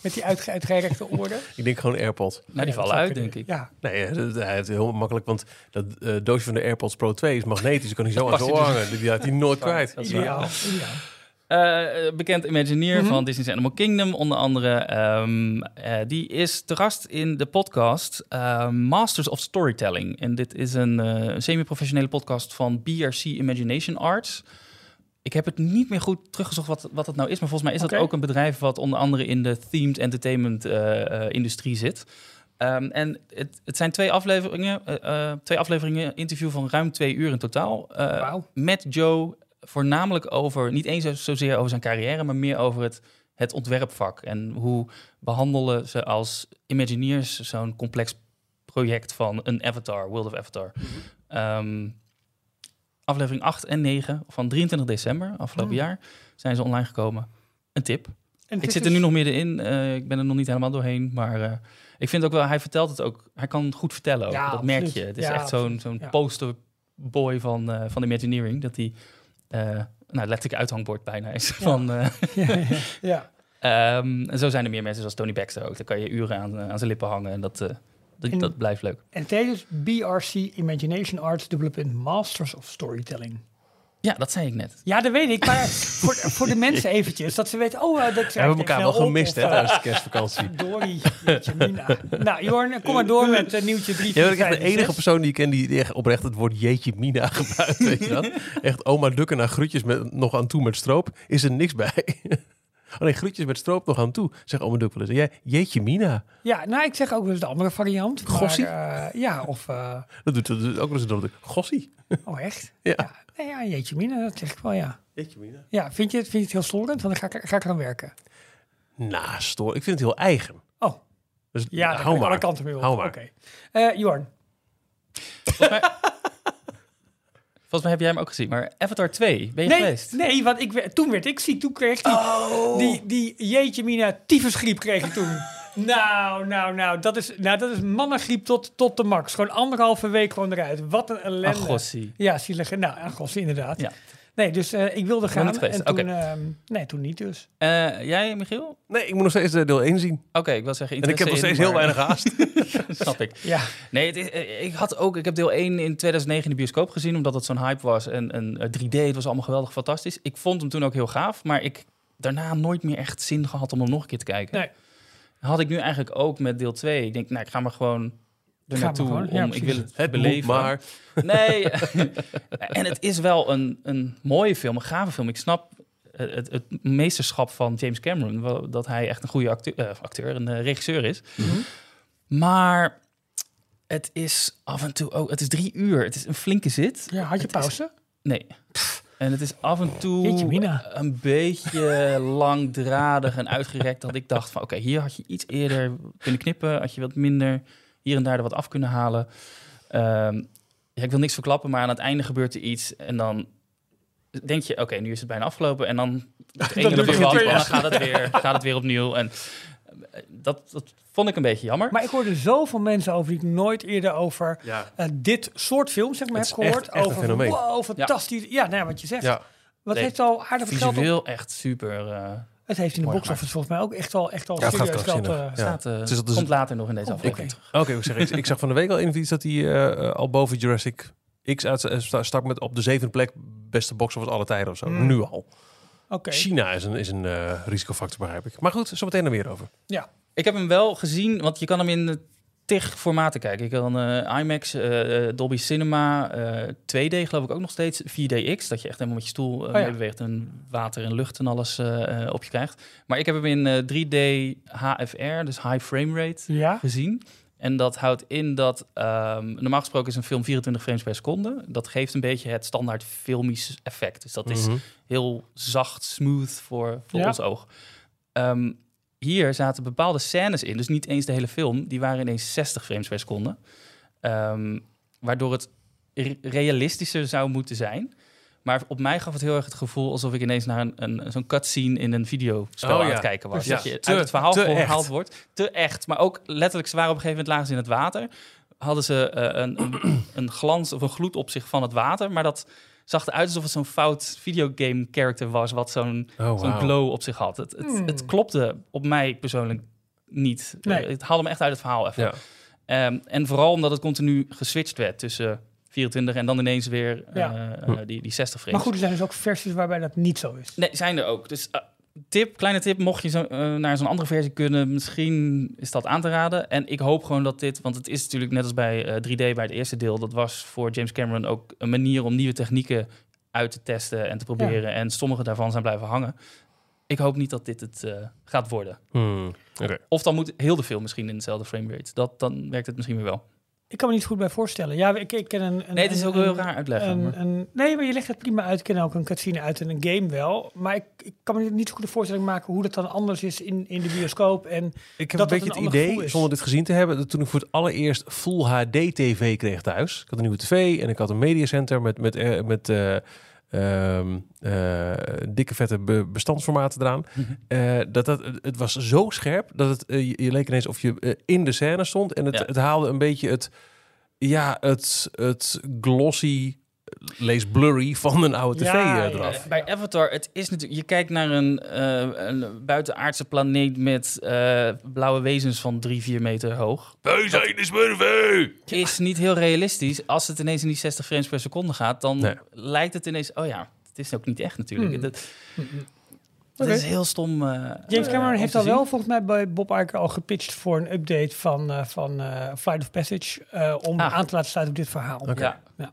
Met die uitge uitgerekte oren? ik denk gewoon AirPods. Nou, die Ja, vallen uit, denk ik. Ja, Nee, dat, hij heeft heel makkelijk, want dat eh, doosje van de AirPods Pro 2 is magnetisch. Dan kan hij zo aan oor hangen. Die had hij nooit kwijt. Dat is waar. Eh, eh, bekend Imagineer Mhm. van Disney's Animal Kingdom, onder andere. Ehm, eh, die is te gast in de podcast eh, Masters of Storytelling. En dit is een semi-professionele podcast van BRC Imagination Arts. Ik heb het niet meer goed teruggezocht wat, wat het nou is. Maar volgens mij is dat ook een bedrijf wat onder andere in de themed entertainment industrie zit. Ehm, en het, het zijn twee afleveringen, eh, twee afleveringen, interview van ruim twee uur in totaal. Wauw. met Joe voornamelijk over, niet eens zo- zozeer over zijn carrière, maar meer over het, het ontwerpvak. En hoe behandelen ze als Imagineers zo'n complex project van een Avatar, World of Avatar. Ehm, aflevering 8 en 9 van 23 december afgelopen Mm. jaar zijn ze online gekomen. Een tip. Ik zit er nu nog middenin. eh ik ben er nog niet helemaal doorheen. Maar eh, ik vind ook wel, hij vertelt het ook. Hij kan goed vertellen ook. Ja, dat merk je. Het is Ja, echt zo'n zo'n Ja. posterboy van, eh, van Imagineering. Dat hij, nou, letterlijk uithangbord bijna is. Van, eh, (laughs) ja, ja, ja. (laughs) ehm, en zo zijn er meer mensen zoals Tony Baxter ook. Daar kan je uren aan, eh, aan zijn lippen hangen. En dat, eh, dat, En- dat blijft leuk. En dus BRC Imagination Arts Development Masters of Storytelling. Ja, dat zei ik net. Ja, dat weet ik. Maar voor, voor de mensen eventjes, dat ze weten... Oh, eh, dat We hebben elkaar wel gemist hè, tijdens de kerstvakantie. Mina. Nou, Jorn, kom maar door met uh, nieuwtje 3, Jij bent echt de enige persoon die ik ken die, die echt oprecht het woord jeetje mina gebruikt. Weet je dat? (laughs) Echt oma Dukken naar groetjes met, nog aan toe met stroop. Is er niks bij. Alleen groetjes met stroop nog aan toe. Zeg oma Duk wel eens. Jij, jeetje mina. Ja, nou, ik zeg ook wel eens de andere variant. maar, Gossie? eh, ja, of... eh, Dat doet, dat doet ook wel eens dat ik. Gossie. oh, echt? (laughs) Ja. Nee, ja, jeetje, Mina, dat zeg ik wel, ja. Jeetje mina. Ja, vind je het, vind je het heel storend? Want dan ga ik, ga ik eraan werken. Nou, stoor. Ik vind het heel eigen. Oh, Dus ja, hou maar. alle kanten mee op. Hou maar. Oké. Eh, Jorn, (laughs) Volgens mij, heb jij hem ook gezien. Maar Avatar 2, ben je nee, geweest? nee, want ik, toen werd ik ziek. Toen kreeg ik die, Oh. die, die jeetje mina tyfusgriep kreeg ik toen. (laughs) nou, nou, nou, dat is, nou, dat is mannengriep tot, tot de max. Gewoon anderhalve week gewoon eruit. Wat een ellende. Ach, gossie. Ja, zielig. Nou, ach, gossie, inderdaad. Ja. Nee, dus eh, ik wilde gaan. niet geweest, En toen, ehm, nee, toen niet dus. Eh, jij, Michiel? Nee, ik moet nog steeds eh, deel 1 zien. Oké, ik wil zeggen En ik heb nog steeds in, heel maar- weinig haast. (laughs) Snap ik. Ja, Nee, het is, ik had ook, ik heb deel 1 in 2009 in de bioscoop gezien, omdat het zo'n hype was. En, en eh, 3D, het was allemaal geweldig fantastisch. Ik vond hem toen ook heel gaaf, maar ik daarna nooit meer echt zin gehad om hem nog een keer te kijken. Nee. Had ik nu eigenlijk ook met deel 2. Ik denk, nou, ik ga maar gewoon er naartoe om, ja, ik wil het, Het beleven. maar. (laughs) Nee, (laughs) en het is wel een, een mooie film, een gave film. Ik snap het, het meesterschap van James Cameron, dat hij echt een goede acteur, eh, acteur een eh, regisseur is. Mhm. Maar het is af en toe ook, het is drie uur. Het is een flinke zit. ja had je Het is- pauze? Nee. En het is af en toe een beetje langdradig en uitgerekt. Dat ik dacht van oké, hier had je iets eerder kunnen knippen. Had je wat minder hier en daar er wat af kunnen halen. Ehm, ja, ik wil niks verklappen, maar aan het einde gebeurt er iets. En dan denk je, oké, nu is het bijna afgelopen. En dan (laughs) het ene duurt weer wat, en dan gaat het weer, gaat het weer opnieuw. En eh, dat, dat vond ik een beetje jammer. Maar ik hoorde zoveel mensen over die ik nooit eerder over Ja. eh, dit soort film zeg maar, heb echt- gehoord. echt over fenomeen. wow, fantastisch. Ja, nou, ja, wat je zegt. Ja. Wat Nee, heeft al aardig op. Visueel echt super. eh Het heeft in de box office volgens mij ook echt al, echt al Ja, serieus geld. eh, Ja. staat, eh, Het is dus- komt later nog in deze Oh, aflevering. oké. Ik, zeg, ik, ik zag van de week al in iets dat hij eh, al boven Jurassic X uit, sta- stak met op de zevende plek beste box office alle tijden of zo. Mm. Nu al. Oké. China is een, is een risicofactor, begrijp ik. Maar goed, zo meteen er meer over. Ik heb hem wel gezien, want je kan hem in tig formaten kijken. Je kan eh, IMAX, eh, Dolby Cinema, eh, 2D geloof ik ook nog steeds, 4DX, dat je echt helemaal met je stoel Oh ja. mee beweegt en water en lucht en alles op je krijgt. Maar ik heb hem in eh, 3D HFR, dus high frame rate, Ja? gezien. En dat houdt in dat ehm, normaal gesproken is een film 24 frames per seconde. Dat geeft een beetje het standaard filmisch effect. Dus dat is Mhm. heel zacht, smooth voor, voor Ja. ons oog. Ehm, hier zaten bepaalde scènes in, dus niet eens de hele film, die waren ineens 60 frames per seconde. Ehm, waardoor het re- realistischer zou moeten zijn. Maar op mij gaf het heel erg het gevoel alsof ik ineens naar een, een, zo'n cutscene in een videospel Oh, aan ja. het kijken was. Ja, Dat je te- uit het verhaal gehaald wordt. Te echt. Maar ook letterlijk, ze waren op een gegeven moment lagen ze in het water. Hadden ze eh, een, een, een glans of een gloed op zich van het water. Maar dat zag eruit alsof het zo'n fout videogame character was. Wat zo'n Oh, zo'n glow op zich had. Het, het, Hmm. het klopte op mij persoonlijk niet. Nee. Eh, het haalde me echt uit het verhaal even. Ja. Ehm, en vooral omdat het continu geswitcht werd tussen 24 en dan ineens weer Ja. eh, eh, die, die 60 frames. Maar goed, er zijn dus ook versies waarbij dat niet zo is. Nee, zijn er ook. Dus tip, kleine tip, mocht je zo, eh, naar zo'n andere versie kunnen, misschien is dat aan te raden. En ik hoop gewoon dat dit, want het is natuurlijk net als bij eh, 3D bij het eerste deel, dat was voor James Cameron ook een manier om nieuwe technieken uit te testen en te proberen. En sommige daarvan zijn blijven hangen. Ik hoop niet dat dit het eh, gaat worden. Hmm. Of dan moet heel de film misschien in dezelfde frame rate. Dat, dan werkt het misschien weer wel. Ik kan me niet goed bij voorstellen. Ja, ik, ik ken een... een Nee, het is een- ook heel raar uitleggen. Een, maar- een- nee, maar je legt het prima uit. Ik ken ook een cutscene uit in een game wel. Maar ik, ik kan me niet zo goed een voorstelling maken hoe dat dan anders is in, in de bioscoop. En Ik heb Dat een het beetje een het idee, zonder dit gezien te hebben, dat toen ik voor het allereerst Full HD TV kreeg thuis. Ik had een nieuwe tv en ik had een mediacenter met, met, eh, met eh, ehm, eh, dikke vette be- bestandsformaten eraan. Mhm. Eh, dat, dat, het was zo scherp dat het, eh, je, je leek ineens of je in de scène stond. En het, Ja. het haalde een beetje het, ja, het, het glossy, lees blurry van een oude tv Ja, eh, ja, eraf. Bij Avatar, het is natuurlijk, je kijkt naar een, eh, een buitenaardse planeet met eh, blauwe wezens van drie, vier meter hoog. Wij zijn de smurfen! Is niet heel realistisch. Als het ineens in die 60 frames per seconde gaat, dan Nee. lijkt het ineens, oh ja, het is ook niet echt natuurlijk. Hmm. Dat, dat Oké. is heel stom. James Cameron heeft al zien. wel volgens mij bij Bob Iger al gepitcht voor een update van, eh, van eh, Flight of Passage. eh, om Ah. aan te laten sluiten op dit verhaal. Ja.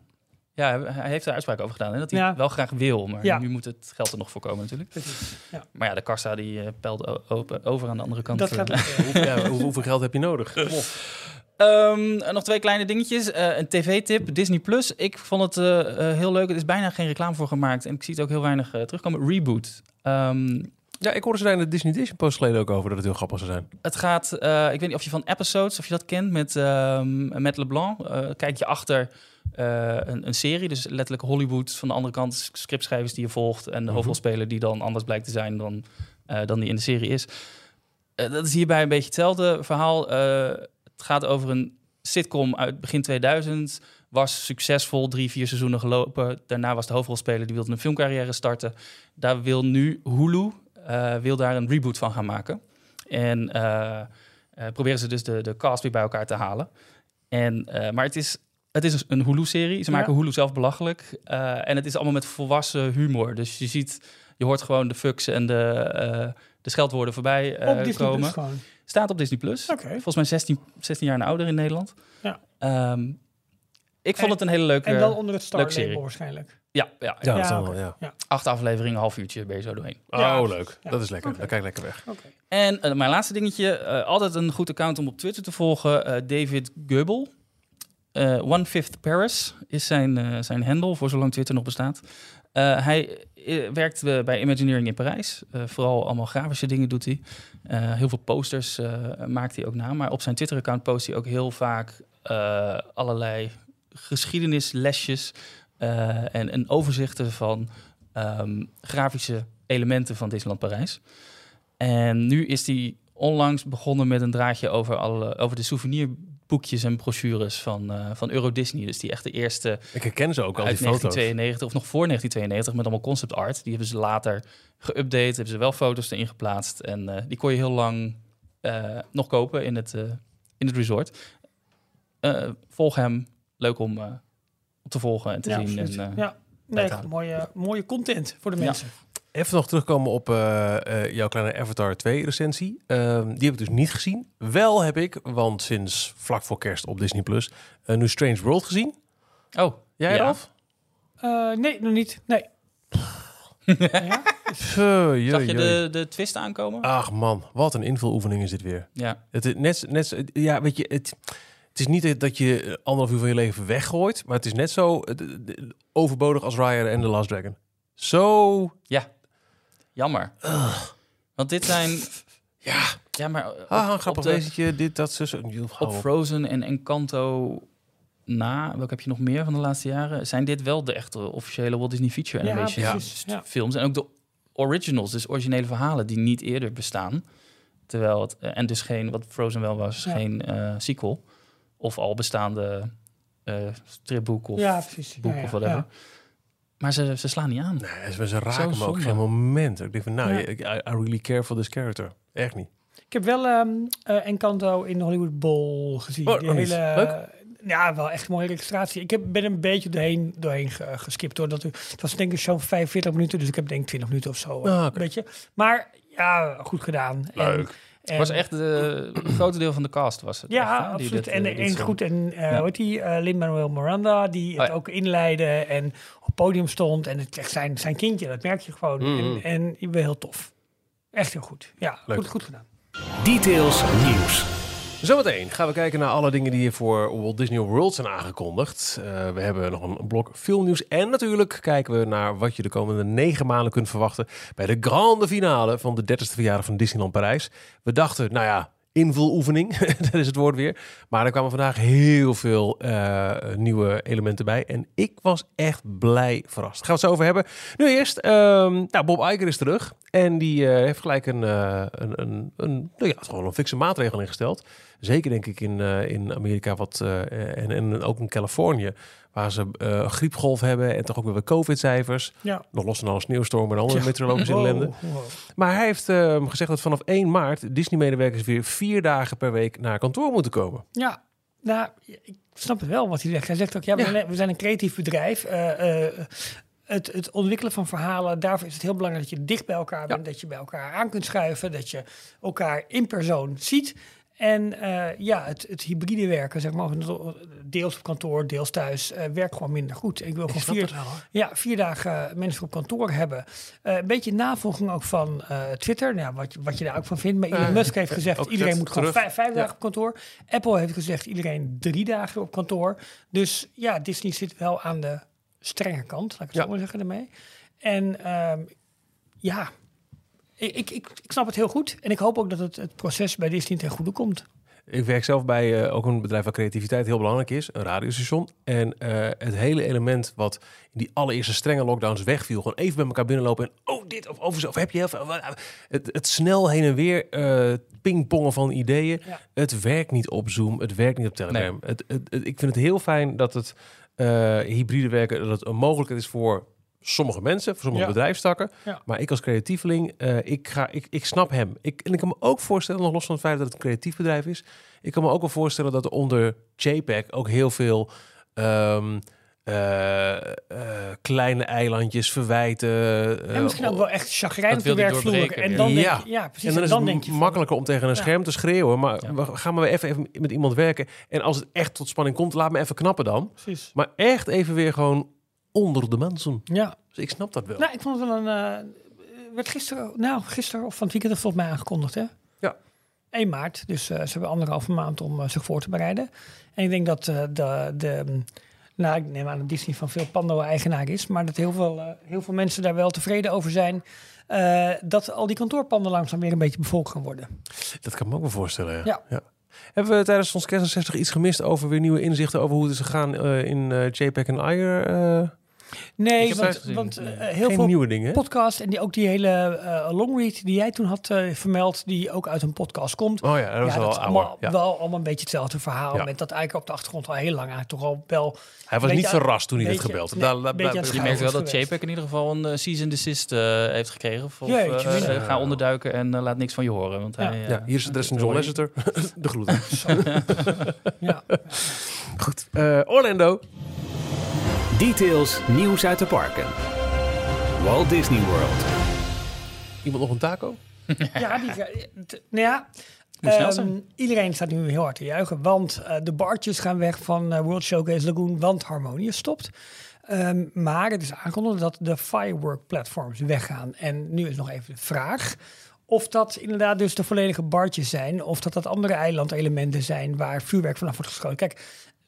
Ja, hij- heeft er uitspraak over gedaan. Hè, dat hij Ja. wel graag wil, maar Ja. nu moet het geld er nog voor komen natuurlijk. Precies. Ja. Maar ja, de kassa die eh, pelt open, over aan de andere kant. Dat eh. gaat (laughs) hoe- hoeveel geld heb je nodig? Kom op. Ehm, en nog twee kleine dingetjes. Eh, een tv-tip, Disney Plus. Ik vond het heel leuk. Er is bijna geen reclame voor gemaakt. En ik zie het ook heel weinig terugkomen. Reboot. Ehm, Ja, ik hoorde ze daar in de Disney Edition post geleden ook over dat het heel grappig zou zijn. het gaat, eh, ik weet niet of je van Episodes, of je dat kent, met, ehm met LeBlanc. Eh, kijk je achter eh, een, een serie, dus letterlijk Hollywood. Van de andere kant scriptschrijvers die je volgt. En de Mhm. hoofdrolspeler die dan anders blijkt te zijn dan, eh, dan die in de serie is. Eh, dat is hierbij een beetje hetzelfde verhaal. Het gaat over een sitcom uit begin 2000. Was succesvol, drie, vier seizoenen gelopen. Daarna was de hoofdrolspeler, die wilde een filmcarrière starten. Daar wil nu Hulu, wil daar een reboot van gaan maken. En proberen ze dus de, de cast weer bij elkaar te halen. En, maar het is, het is een Hulu-serie. Ze Ja. maken Hulu zelf belachelijk. Eh, en het is allemaal met volwassen humor. Dus je ziet, je hoort gewoon de fucks en de, eh, de scheldwoorden voorbij eh, Op Disney komen. Staat op Disney Plus. Volgens mij 16, 16 jaar en ouder in Nederland. Ja. Ehm, ik vond En- het een hele leuke... En dan onder het Star leuke serie. label waarschijnlijk. ja, ja, ja. Ja, wel, acht afleveringen, half uurtje ben je zo doorheen. Ja. Oh, leuk. Ja. Dat is lekker. Oké. Dan kijk ik lekker weg. Oké. En mijn laatste dingetje, eh, altijd een goed account om op Twitter te volgen. eh, David Goebel. Eh, One Fifth Paris is zijn, eh, zijn handle, voor zolang Twitter nog bestaat. Eh, hij werkt bij Imagineering in Parijs. Vooral allemaal grafische dingen doet hij. Heel veel posters maakt hij ook na. Maar op zijn Twitter-account post hij ook heel vaak allerlei geschiedenislesjes en, en overzichten van ehm, grafische elementen van Disneyland Parijs. En nu is hij onlangs begonnen met een draadje over, alle, over de souvenirboekjes en brochures van, eh, van Euro Disney. Dus die echt de eerste Ik herken ze ook al, die uit foto's. 1992 of nog voor 1992 met allemaal concept art. Die hebben ze later geüpdate, hebben ze wel foto's erin geplaatst. En eh, die kon je heel lang eh, nog kopen in het, eh, in het resort. Eh, volg hem. Leuk om, eh, om te volgen en te Ja, zien. En, eh, ja. Nee, mooie, mooie content voor de Ja. Even nog terugkomen op eh, eh, jouw kleine Avatar 2 recensie. Ehm, die heb ik dus niet gezien. Wel heb ik, want sinds vlak voor kerst op Disney Plus, uh, nu Strange World gezien. Oh, Jij, Ja. Ralf? Eh, nee, nog niet. Nee. (laughs) ja? Zag je de, de twist aankomen? Ach man, wat een invuloefening is dit weer. Ja. Het is net, net, ja, weet je, het, het is niet dat je anderhalf uur van je leven weggooit, maar het is net zo overbodig als Raya en The Last Dragon. Zo, Jammer. Want dit zijn... ja, Ja, maar op, ah, een op grappig wezentje, dit, dat, zo, zo. op. Frozen en Encanto na, welke heb je nog meer van de laatste jaren? Zijn dit wel de echte officiële Walt Disney Feature Ja, Animation. Ja. films? En ook de originals, dus originele verhalen die niet eerder bestaan. Terwijl het, eh, en dus geen, wat Frozen wel was, Ja. geen eh, sequel. Of al bestaande eh stripboek of ja, precies. boek Ja, ja, of whatever. Maar ze, ze slaan niet aan. Nee, ze, ze raken me ook geen moment. Ik denk van, nou, Ja. I, I really care for this character. Echt niet. Ik heb wel ehm eh, Encanto in de Hollywood Bowl gezien. Oh, Die hele, Leuk. Ja, wel echt een mooie illustratie. Ik heb, ben een beetje doorheen, doorheen ge- geskipt. Hoor. Dat, het was denk ik zo'n 45 minuten, dus ik heb denk ik 20 minuten of zo. eh, Ah, oké. Weet je. Maar ja, goed gedaan. Leuk. En, en, was echt de, een grote deel van de cast was het. Ja, echt, absoluut. dit, en, eh, dit en goed, en eh Ja. hoe heet die, eh Lin-Manuel Miranda, die het Oh ja. ook inleidde en op het podium stond. En het is echt zijn, zijn kindje, dat merk je gewoon. Mhm. En, en ik ben heel tof. Echt heel goed. Ja, Leuk. goed, goed gedaan. Details nieuws. Zometeen gaan we kijken naar alle dingen die hier voor Walt Disney World zijn aangekondigd. Eh, we hebben nog een blok filmnieuws. En natuurlijk kijken we naar wat je de komende negen maanden kunt verwachten bij de grande finale van de 30ste verjaardag van Disneyland Parijs. We dachten, nou ja, invuloefening. (laughs) dat is het woord weer. Maar er kwamen vandaag heel veel eh, nieuwe elementen bij. En ik was echt blij verrast. Gaan we het zo over hebben. Nu eerst, ehm, nou, Bob Iger is terug. En die eh, heeft gelijk een, eh, een, een, een, nou ja, gewoon een fikse maatregel ingesteld. Zeker denk ik in, in Amerika wat, en, en ook in Californië. Waar ze eh, griepgolf hebben en toch ook weer wat COVID-cijfers. Ja. Nog los van alle sneeuwstormen en andere meteorologische Wow, ellende. wow. Maar hij heeft eh, gezegd dat vanaf 1 maart Disney-medewerkers weer vier dagen per week naar kantoor moeten komen. Ja, nou, ik snap het wel wat hij zegt. Hij zegt ook, ja, we, Ja. Zijn, we zijn een creatief bedrijf. Eh, eh, het, het ontwikkelen van verhalen, daarvoor is het heel belangrijk dat je dicht bij elkaar bent. Dat je bij elkaar aan kunt schuiven. Dat je elkaar in persoon ziet. En eh, ja, het, het hybride werken, zeg maar, of deels op kantoor, deels thuis, eh, werkt gewoon minder goed. Ik wil gewoon vier, ja, vier dagen mensen op kantoor hebben. Eh, een beetje navolging ook van eh, Twitter, nou, wat, je- wat je daar ook van vindt. Maar Elon Eh, Musk heeft gezegd, iedereen moet gewoon vijf, vijf Ja. dagen op kantoor. Apple heeft gezegd, iedereen drie dagen op kantoor. Dus ja, Disney zit wel aan de strenge kant, laat ik het Ja. zo maar zeggen daarmee. En ehm, ja, ik, ik, ik, snap het heel goed. En ik hoop ook dat het, het proces bij Disney ten goede komt. Ik werk zelf bij eh, ook een bedrijf waar creativiteit heel belangrijk is, een radiostation. En eh, het hele element wat in die allereerste strenge lockdowns wegviel, gewoon even bij elkaar binnenlopen en oh dit of over zo, of heb je heel veel. Het, het snel heen en weer eh, pingpongen van ideeën. Ja. Het werkt niet op Zoom, het werkt niet op Telegram. Het, het, het- ik vind het heel fijn dat het eh, hybride werken, dat het een mogelijkheid is voor sommige mensen, voor sommige Ja. bedrijfstakken. Ja. Maar ik als creatieveling, eh, ik, ga, ik, ik snap hem. Ik, en ik kan me ook voorstellen, nog los van het feit dat het een creatief bedrijf is, ik kan me ook wel voorstellen dat er onder JPEG ook heel veel ehm, eh, eh, kleine eilandjes, verwijten. en misschien ook wel echt chagrijnig dat te wil die werk vloeren. doorbreken, En dan ja. denk, ja, precies. en dan is dan het denk je van- makkelijker om tegen een Ja. scherm te schreeuwen. Maar Ja. we gaan maar even, even met iemand werken. En als het echt tot spanning komt, laat me even knappen dan. Precies. Maar echt even weer gewoon onder de mensen. Ja. Dus ik snap dat wel. Nou, ik vond het wel een. eh, werd gisteren, nou, gisteren of van het weekend volgens mij aangekondigd, hè? Ja. 1 maart, dus eh, ze hebben anderhalve maand om eh, zich voor te bereiden. En ik denk dat de, de, nou, ik neem aan dat Disney van veel Pando-eigenaar is, maar dat heel veel, heel veel mensen daar wel tevreden over zijn. dat al die kantoorpanden langzaam weer een beetje bevolkt gaan worden. Dat kan ik me ook wel voorstellen. Ja. Ja. Hebben we tijdens ons kerst 60 iets gemist over weer nieuwe inzichten over hoe het is gegaan in JPEG en Ik Nee, want, want eh, heel geen veel nieuwe dingen. podcast en die, ook die hele eh longread die jij toen had eh, vermeld, die ook uit een podcast komt. Oh ja, dat was ja, wel dat is ouder. allemaal, Ja. wel allemaal een beetje hetzelfde verhaal. Ja. Met dat eigenlijk op de achtergrond al heel lang eigenlijk toch al wel... Hij was niet verrast toen hij beetje- gebeld. nee, Daar- Je merkt wel dat. JPEG in ieder geval een uh, cease and desist eh, heeft gekregen. Of Jeetje, ga onderduiken en laat niks van je horen. Want Ja. hij, ja, hier is het adres van John Lasseter. (laughs) de groeten. (laughs) Ja. Goed. Eh, Orlando. Details, nieuws uit de parken. Walt Disney World. Iemand nog een taco? ja, die, nou ja, ehm, iedereen staat nu heel hard te juichen. Want eh, de bartjes gaan weg van eh, World Showcase Lagoon, want Harmonious stopt. Ehm, maar het is aangekondigd dat de firework platforms weggaan. En nu is nog even de vraag of dat inderdaad dus de volledige bartjes zijn. Of dat dat andere eilandelementen zijn waar vuurwerk vanaf wordt geschoten. Kijk,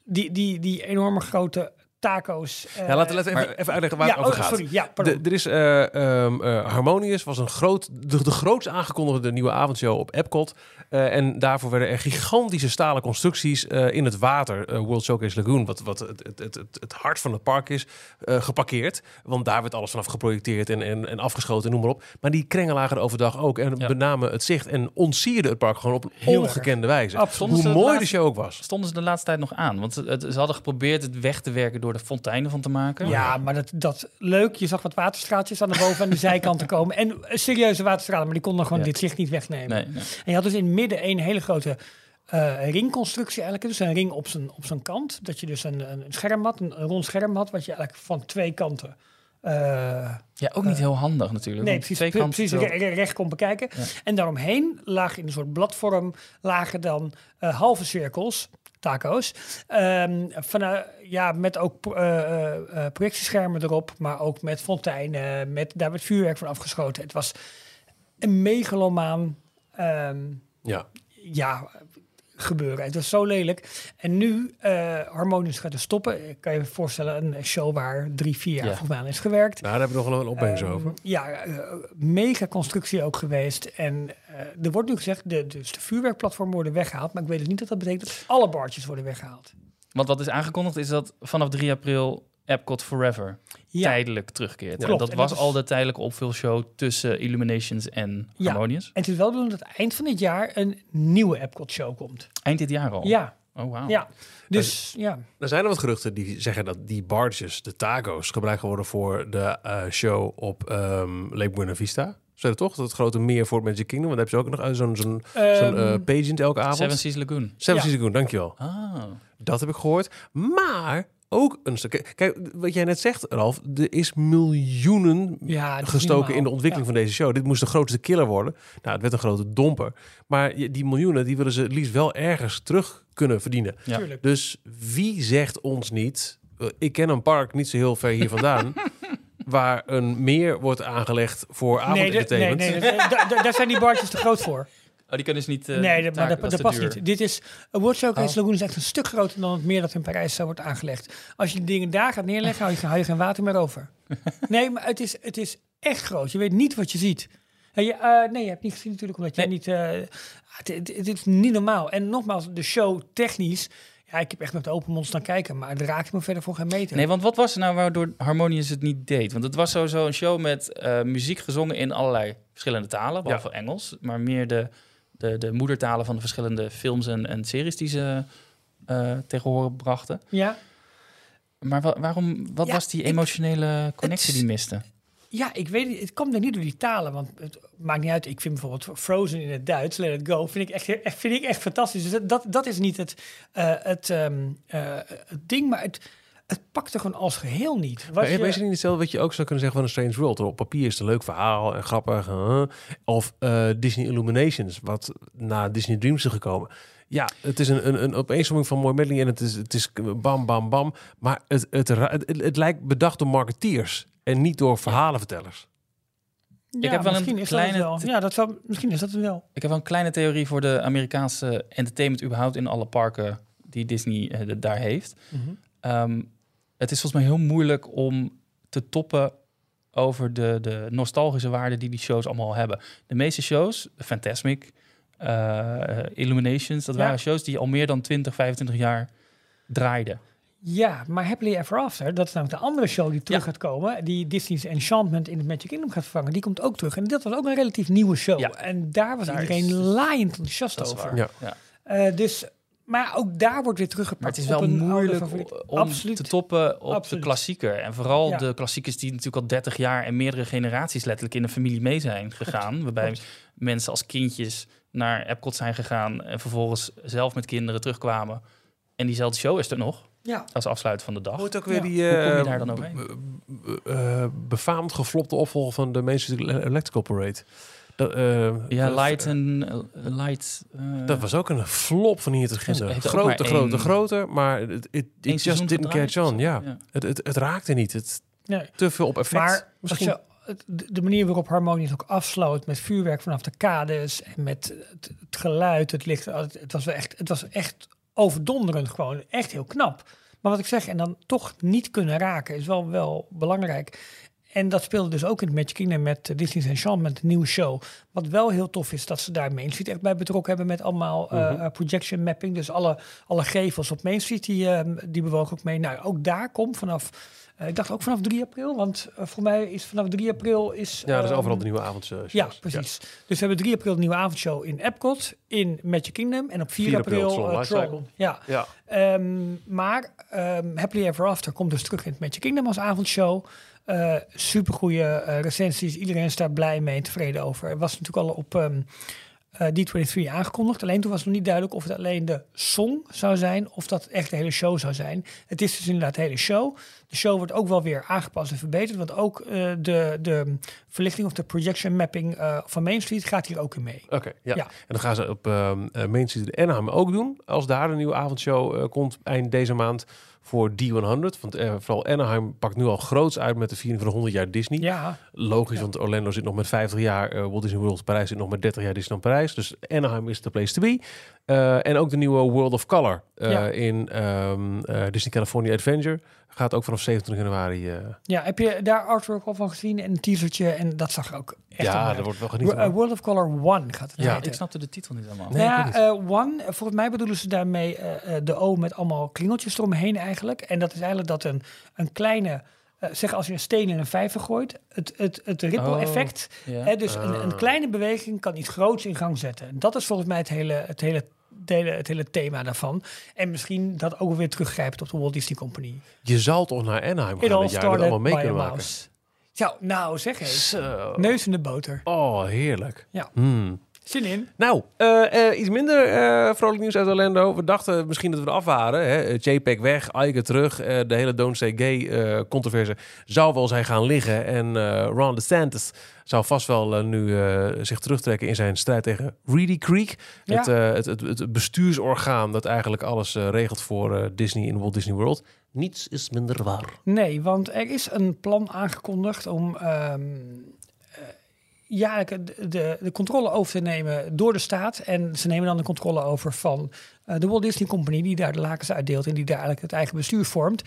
die, die, die enorme grote taco's. eh, Ja, laten we even, maar- even uitleggen waar ja, het over oh, gaat. sorry. Ja, pardon. De, er is eh, ehm, eh, Harmonious was een groot, de, de grootst aangekondigde nieuwe avondshow op Epcot. Eh, en daarvoor werden er gigantische stalen constructies eh, in het water, eh, World Showcase Lagoon, wat, wat het, het, het, het, het hart van het park is, eh, geparkeerd. Want daar werd alles vanaf geprojecteerd en, en, en afgeschoten, noem maar op. Maar die krengen lagen er overdag ook en Ja. benamen het zicht en ontsierde het park gewoon op een Heel ongekende wijze. Absoluut. Hoe de mooi de laatste- show ook was. Stonden ze de laatste tijd nog aan? Want het, ze hadden geprobeerd het weg te werken door er fonteinen van te maken. Ja, maar dat, dat leuk. Je zag wat waterstraatjes aan de boven- en de (laughs) zijkanten komen. En eh, serieuze waterstralen, maar die konden gewoon Ja. dit zicht niet wegnemen. Nee, nee. En je had dus in het midden een hele grote eh, ringconstructie eigenlijk. Dus een ring op zijn, op zijn kant. Dat je dus een, een scherm had, een, een rond scherm had, wat je eigenlijk van twee kanten... eh, Ja, ook niet heel handig natuurlijk. Nee, precies, twee kanten precies wel- re- re- recht kon bekijken. Ja. En daaromheen lagen in een soort bladvorm lagen dan eh, halve cirkels, taco's. Ehm vanuit, ja, met ook eh, eh, eh, projectieschermen erop, maar ook met fonteinen. Met, daar werd vuurwerk van afgeschoten. Het was een megalomaan, ehm, Ja. ja, gebeuren. Het was zo lelijk. En nu, eh Harmonious gaat er stoppen. Ik kan je voorstellen, een show waar drie, vier jaar Ja. volgens mij aan is gewerkt. Nou, daar hebben we nog wel een opmerking Ehm, over. Ja, eh, mega constructie ook geweest. En eh, er wordt nu gezegd, de, dus de vuurwerkplatformen worden weggehaald. Maar ik weet dus niet dat dat betekent dat alle bartjes worden weggehaald. Want wat is aangekondigd is dat vanaf 3 april Epcot Forever Ja, tijdelijk terugkeert. Klopt, En dat en was dat is- al de tijdelijke opvulshow tussen Illuminations en Ja. Harmonious. en het is wel de bedoeling dat eind van dit jaar een nieuwe Epcot-show komt. Eind dit jaar al. Ja, Oh, wauw. ja. Dus ja, Er zijn er wat geruchten die zeggen dat die barges, de taco's, gebruikt worden voor de eh, show op ehm Lake Buena Vista. Zeg toch? Dat grote meer voor Magic Kingdom. Want daar hebben ze ook nog eh, zo'n zo'n zo'n Ehm, eh, pageant elke avond. Seven Seas Lagoon. Seven Ja. Seas Lagoon, dankjewel. Ah. Dat heb ik gehoord. Maar ook een stuk... Kijk, wat jij net zegt, Ralf. Er is miljoenen ja is gestoken in de ontwikkeling van deze show. Dit moest de grootste killer worden. Nou, het werd een grote domper. Maar je- die miljoenen, die willen ze het liefst wel ergens terug kunnen verdienen. Ja. Dus wie zegt ons niet... eh, Ik ken een park niet zo heel ver hier vandaan... (laughs) waar een meer wordt aangelegd voor Nee, de- nee, avondentertainment. nee, da- da- daar zijn die bartjes te groot voor. Oh, die kunnen dus niet... eh, nee, dat, maar dat, past duur. niet. Dit is, een World Showcase Oh. Lagoon is echt een stuk groter dan het meer dat in Parijs zou worden aangelegd. Als je dingen daar gaat neerleggen, hou je, hou je geen water meer over. (laughs) nee, maar het is, het is echt groot. Je weet niet wat je ziet. En je, eh, nee, je hebt niet gezien natuurlijk, omdat je Nee. niet... eh, het, het, het is niet normaal. En nogmaals, de show technisch... Ja, ik heb echt met open mond staan kijken, maar het raakt me verder voor geen meter. Nee, want wat was er nou waardoor Harmonious het niet deed? Want het was sowieso een show met muziek gezongen in allerlei verschillende talen, behalve Engels. Maar meer de, de, de moedertalen van de verschillende films en, en series die ze eh tegen horen brachten. Ja, Maar wa- waarom, wat Ja, was die ik- emotionele connectie die miste? Ja, ik weet het. Het kwam er niet door die talen. Want het maakt niet uit. Ik vind bijvoorbeeld Frozen in het Duits, Let It Go, vind ik echt, echt- vind ik echt fantastisch. Dus dat, dat, dat is niet het, eh, het, ehm, eh, het ding, maar het, het pakte gewoon als geheel niet. Was Maar je- is het niet hetzelfde wat je ook zou kunnen zeggen van een Strange World? Op papier is het een leuk verhaal en grappig. huh? Of eh, Disney Illuminations, wat na Disney Dreams is gekomen. Ja, het is een, een, een opeensomming van mooi medley en het is, het is bam, bam, bam. Maar het, het, het, het, het lijkt bedacht door marketeers en niet door verhalenvertellers. ja, heb wel een misschien is dat het kleine wel. Ja, dat zou, misschien is dat wel. Ik heb wel een kleine theorie voor de Amerikaanse entertainment überhaupt in alle parken die Disney eh, de- daar heeft. Ehm, het is volgens mij heel moeilijk om te toppen over de, de nostalgische waarde die die shows allemaal hebben. De meeste shows, Fantasmic, eh, Illuminations, dat Ja. waren shows die al meer dan 20, 25 jaar draaiden. Ja, maar Happily Ever After, dat is namelijk de andere show die terug Ja. gaat komen. Die Disney's Enchantment in het Magic Kingdom gaat vervangen. Die komt ook terug. En dat was ook een relatief nieuwe show. Ja. En daar was Daar iedereen is- laaiend enthousiast over. Ja. Eh, dus, maar ook daar wordt weer teruggepakt. Maar het is wel moeilijk om Absoluut. te toppen op Absoluut. de klassieker. En vooral Ja. de klassiekers die natuurlijk al 30 jaar en meerdere generaties letterlijk in de familie mee zijn gegaan. waarbij klopt. mensen als kindjes naar Epcot zijn gegaan en vervolgens zelf met kinderen terugkwamen. En diezelfde show is er nog, Ja, als afsluit van de dag. Hoe het ook weer Ja. die Hoe kom je eh, daar dan overheen? eh, befaamd geflopte opvolger van de Main Street Electrical Parade. Dat, eh, Ja, dat- Light en eh, Light. eh, Dat was ook een flop van hier te beginnen. ook maar Groter, groter, één- groter, maar het it, just didn't gedraaid catch on. Ja, Het, het, het raakte niet. Het, nee. te veel op effect. Maar Misschien. je, de manier waarop Harmonious ook afsloot met vuurwerk vanaf de kades en met het, het geluid, het licht, het, het was wel echt, het was echt overdonderend gewoon, echt heel knap. Maar wat ik zeg, en dan toch niet kunnen raken, is wel, wel belangrijk. En dat speelde dus ook in het Magic Kingdom met uh, Disney's Enchantment, een nieuwe show. Wat wel heel tof is, dat ze daar Main Street echt bij betrokken hebben met allemaal eh, Mhm. eh, projection mapping. Dus alle, alle gevels op Main Street, die, eh, die bewogen ook mee. Nou, ook daar komt vanaf, eh, ik dacht ook vanaf 3 april, want eh, voor mij is vanaf 3 april is... ja, dat is ehm, overal de nieuwe avondshow. ja, precies. Dus we hebben 3 april de nieuwe avondshow in Epcot, in Magic Kingdom. En op 4, 4 april april, eh. Tron. Ja. Ja. Ehm, maar ehm Happily Ever After komt dus terug in het Magic Kingdom als avondshow. Eh Super goede recensies. Iedereen is daar blij mee en tevreden over. Het was natuurlijk al op ehm, eh, D23 aangekondigd. Alleen toen was het nog niet duidelijk of het alleen de song zou zijn of dat echt de hele show zou zijn. Het is dus inderdaad de hele show. De show wordt ook wel weer aangepast en verbeterd. Want ook eh, de, de verlichting of de projection mapping eh, van Main Street gaat hier ook in mee. Oké, ja. Ja. En dan gaan ze op ehm eh, Main Street in Anaheim ook doen. Als daar een nieuwe avondshow komt eind deze maand. voor D100. Want eh, vooral Anaheim pakt nu al groots uit met de viering van de 100 jaar Disney. Ja, Logisch, want Orlando zit nog met 50 jaar, eh, Walt Disney World Parijs zit nog met 30 jaar Disneyland Parijs. Dus Anaheim is de place to be. En ook de nieuwe World of Color Ja. in ehm, eh, Disney California Adventure gaat ook vanaf 27 januari. eh, ja, heb je daar artwork al van gezien en een teasertje en dat zag ook echt ja, er wordt wel genieten. Uh, World of Color One gaat het Ja, heten. Ik snapte de titel niet helemaal. Nee, Nou ja, eh, One, eh, volgens mij bedoelen ze daarmee eh, eh, de O met allemaal klingeltjes eromheen eigenlijk. En dat is eigenlijk dat een, een kleine, eh, zeg als je een steen in een vijver gooit, het, het, het ripple Oh, effect. Ja. Hè, dus een, een Ah. kleine beweging kan iets groots in gang zetten. En dat is volgens mij het hele, het hele, hele, het hele thema daarvan. En misschien dat ook weer teruggrijpt op de Walt Disney Company. Je zal toch naar Anaheim gaan dit jaar en dat allemaal mee kunnen maken. mouse. Zo, nou zeg eens. Neus in de boter. Oh, heerlijk. Ja. Hmm. Zin in. Nou, eh, eh, iets minder eh, vrolijk nieuws uit Orlando. We dachten misschien dat we eraf waren. Hè? JPEG weg, Iger terug. De hele Don't Say Gay controverse zou wel zijn gaan liggen. En Ron DeSantis zou vast wel nu zich terugtrekken in zijn strijd tegen Reedy Creek. Ja. Het, het, het, het bestuursorgaan dat eigenlijk alles regelt voor Disney in Walt Disney World. Niets is minder waar. Nee, want er is een plan aangekondigd om ehm ja, de, de, de controle over te nemen door de staat. En ze nemen dan de controle over van eh, de Walt Disney Company, die daar de lakens uitdeelt en die daar eigenlijk het eigen bestuur vormt.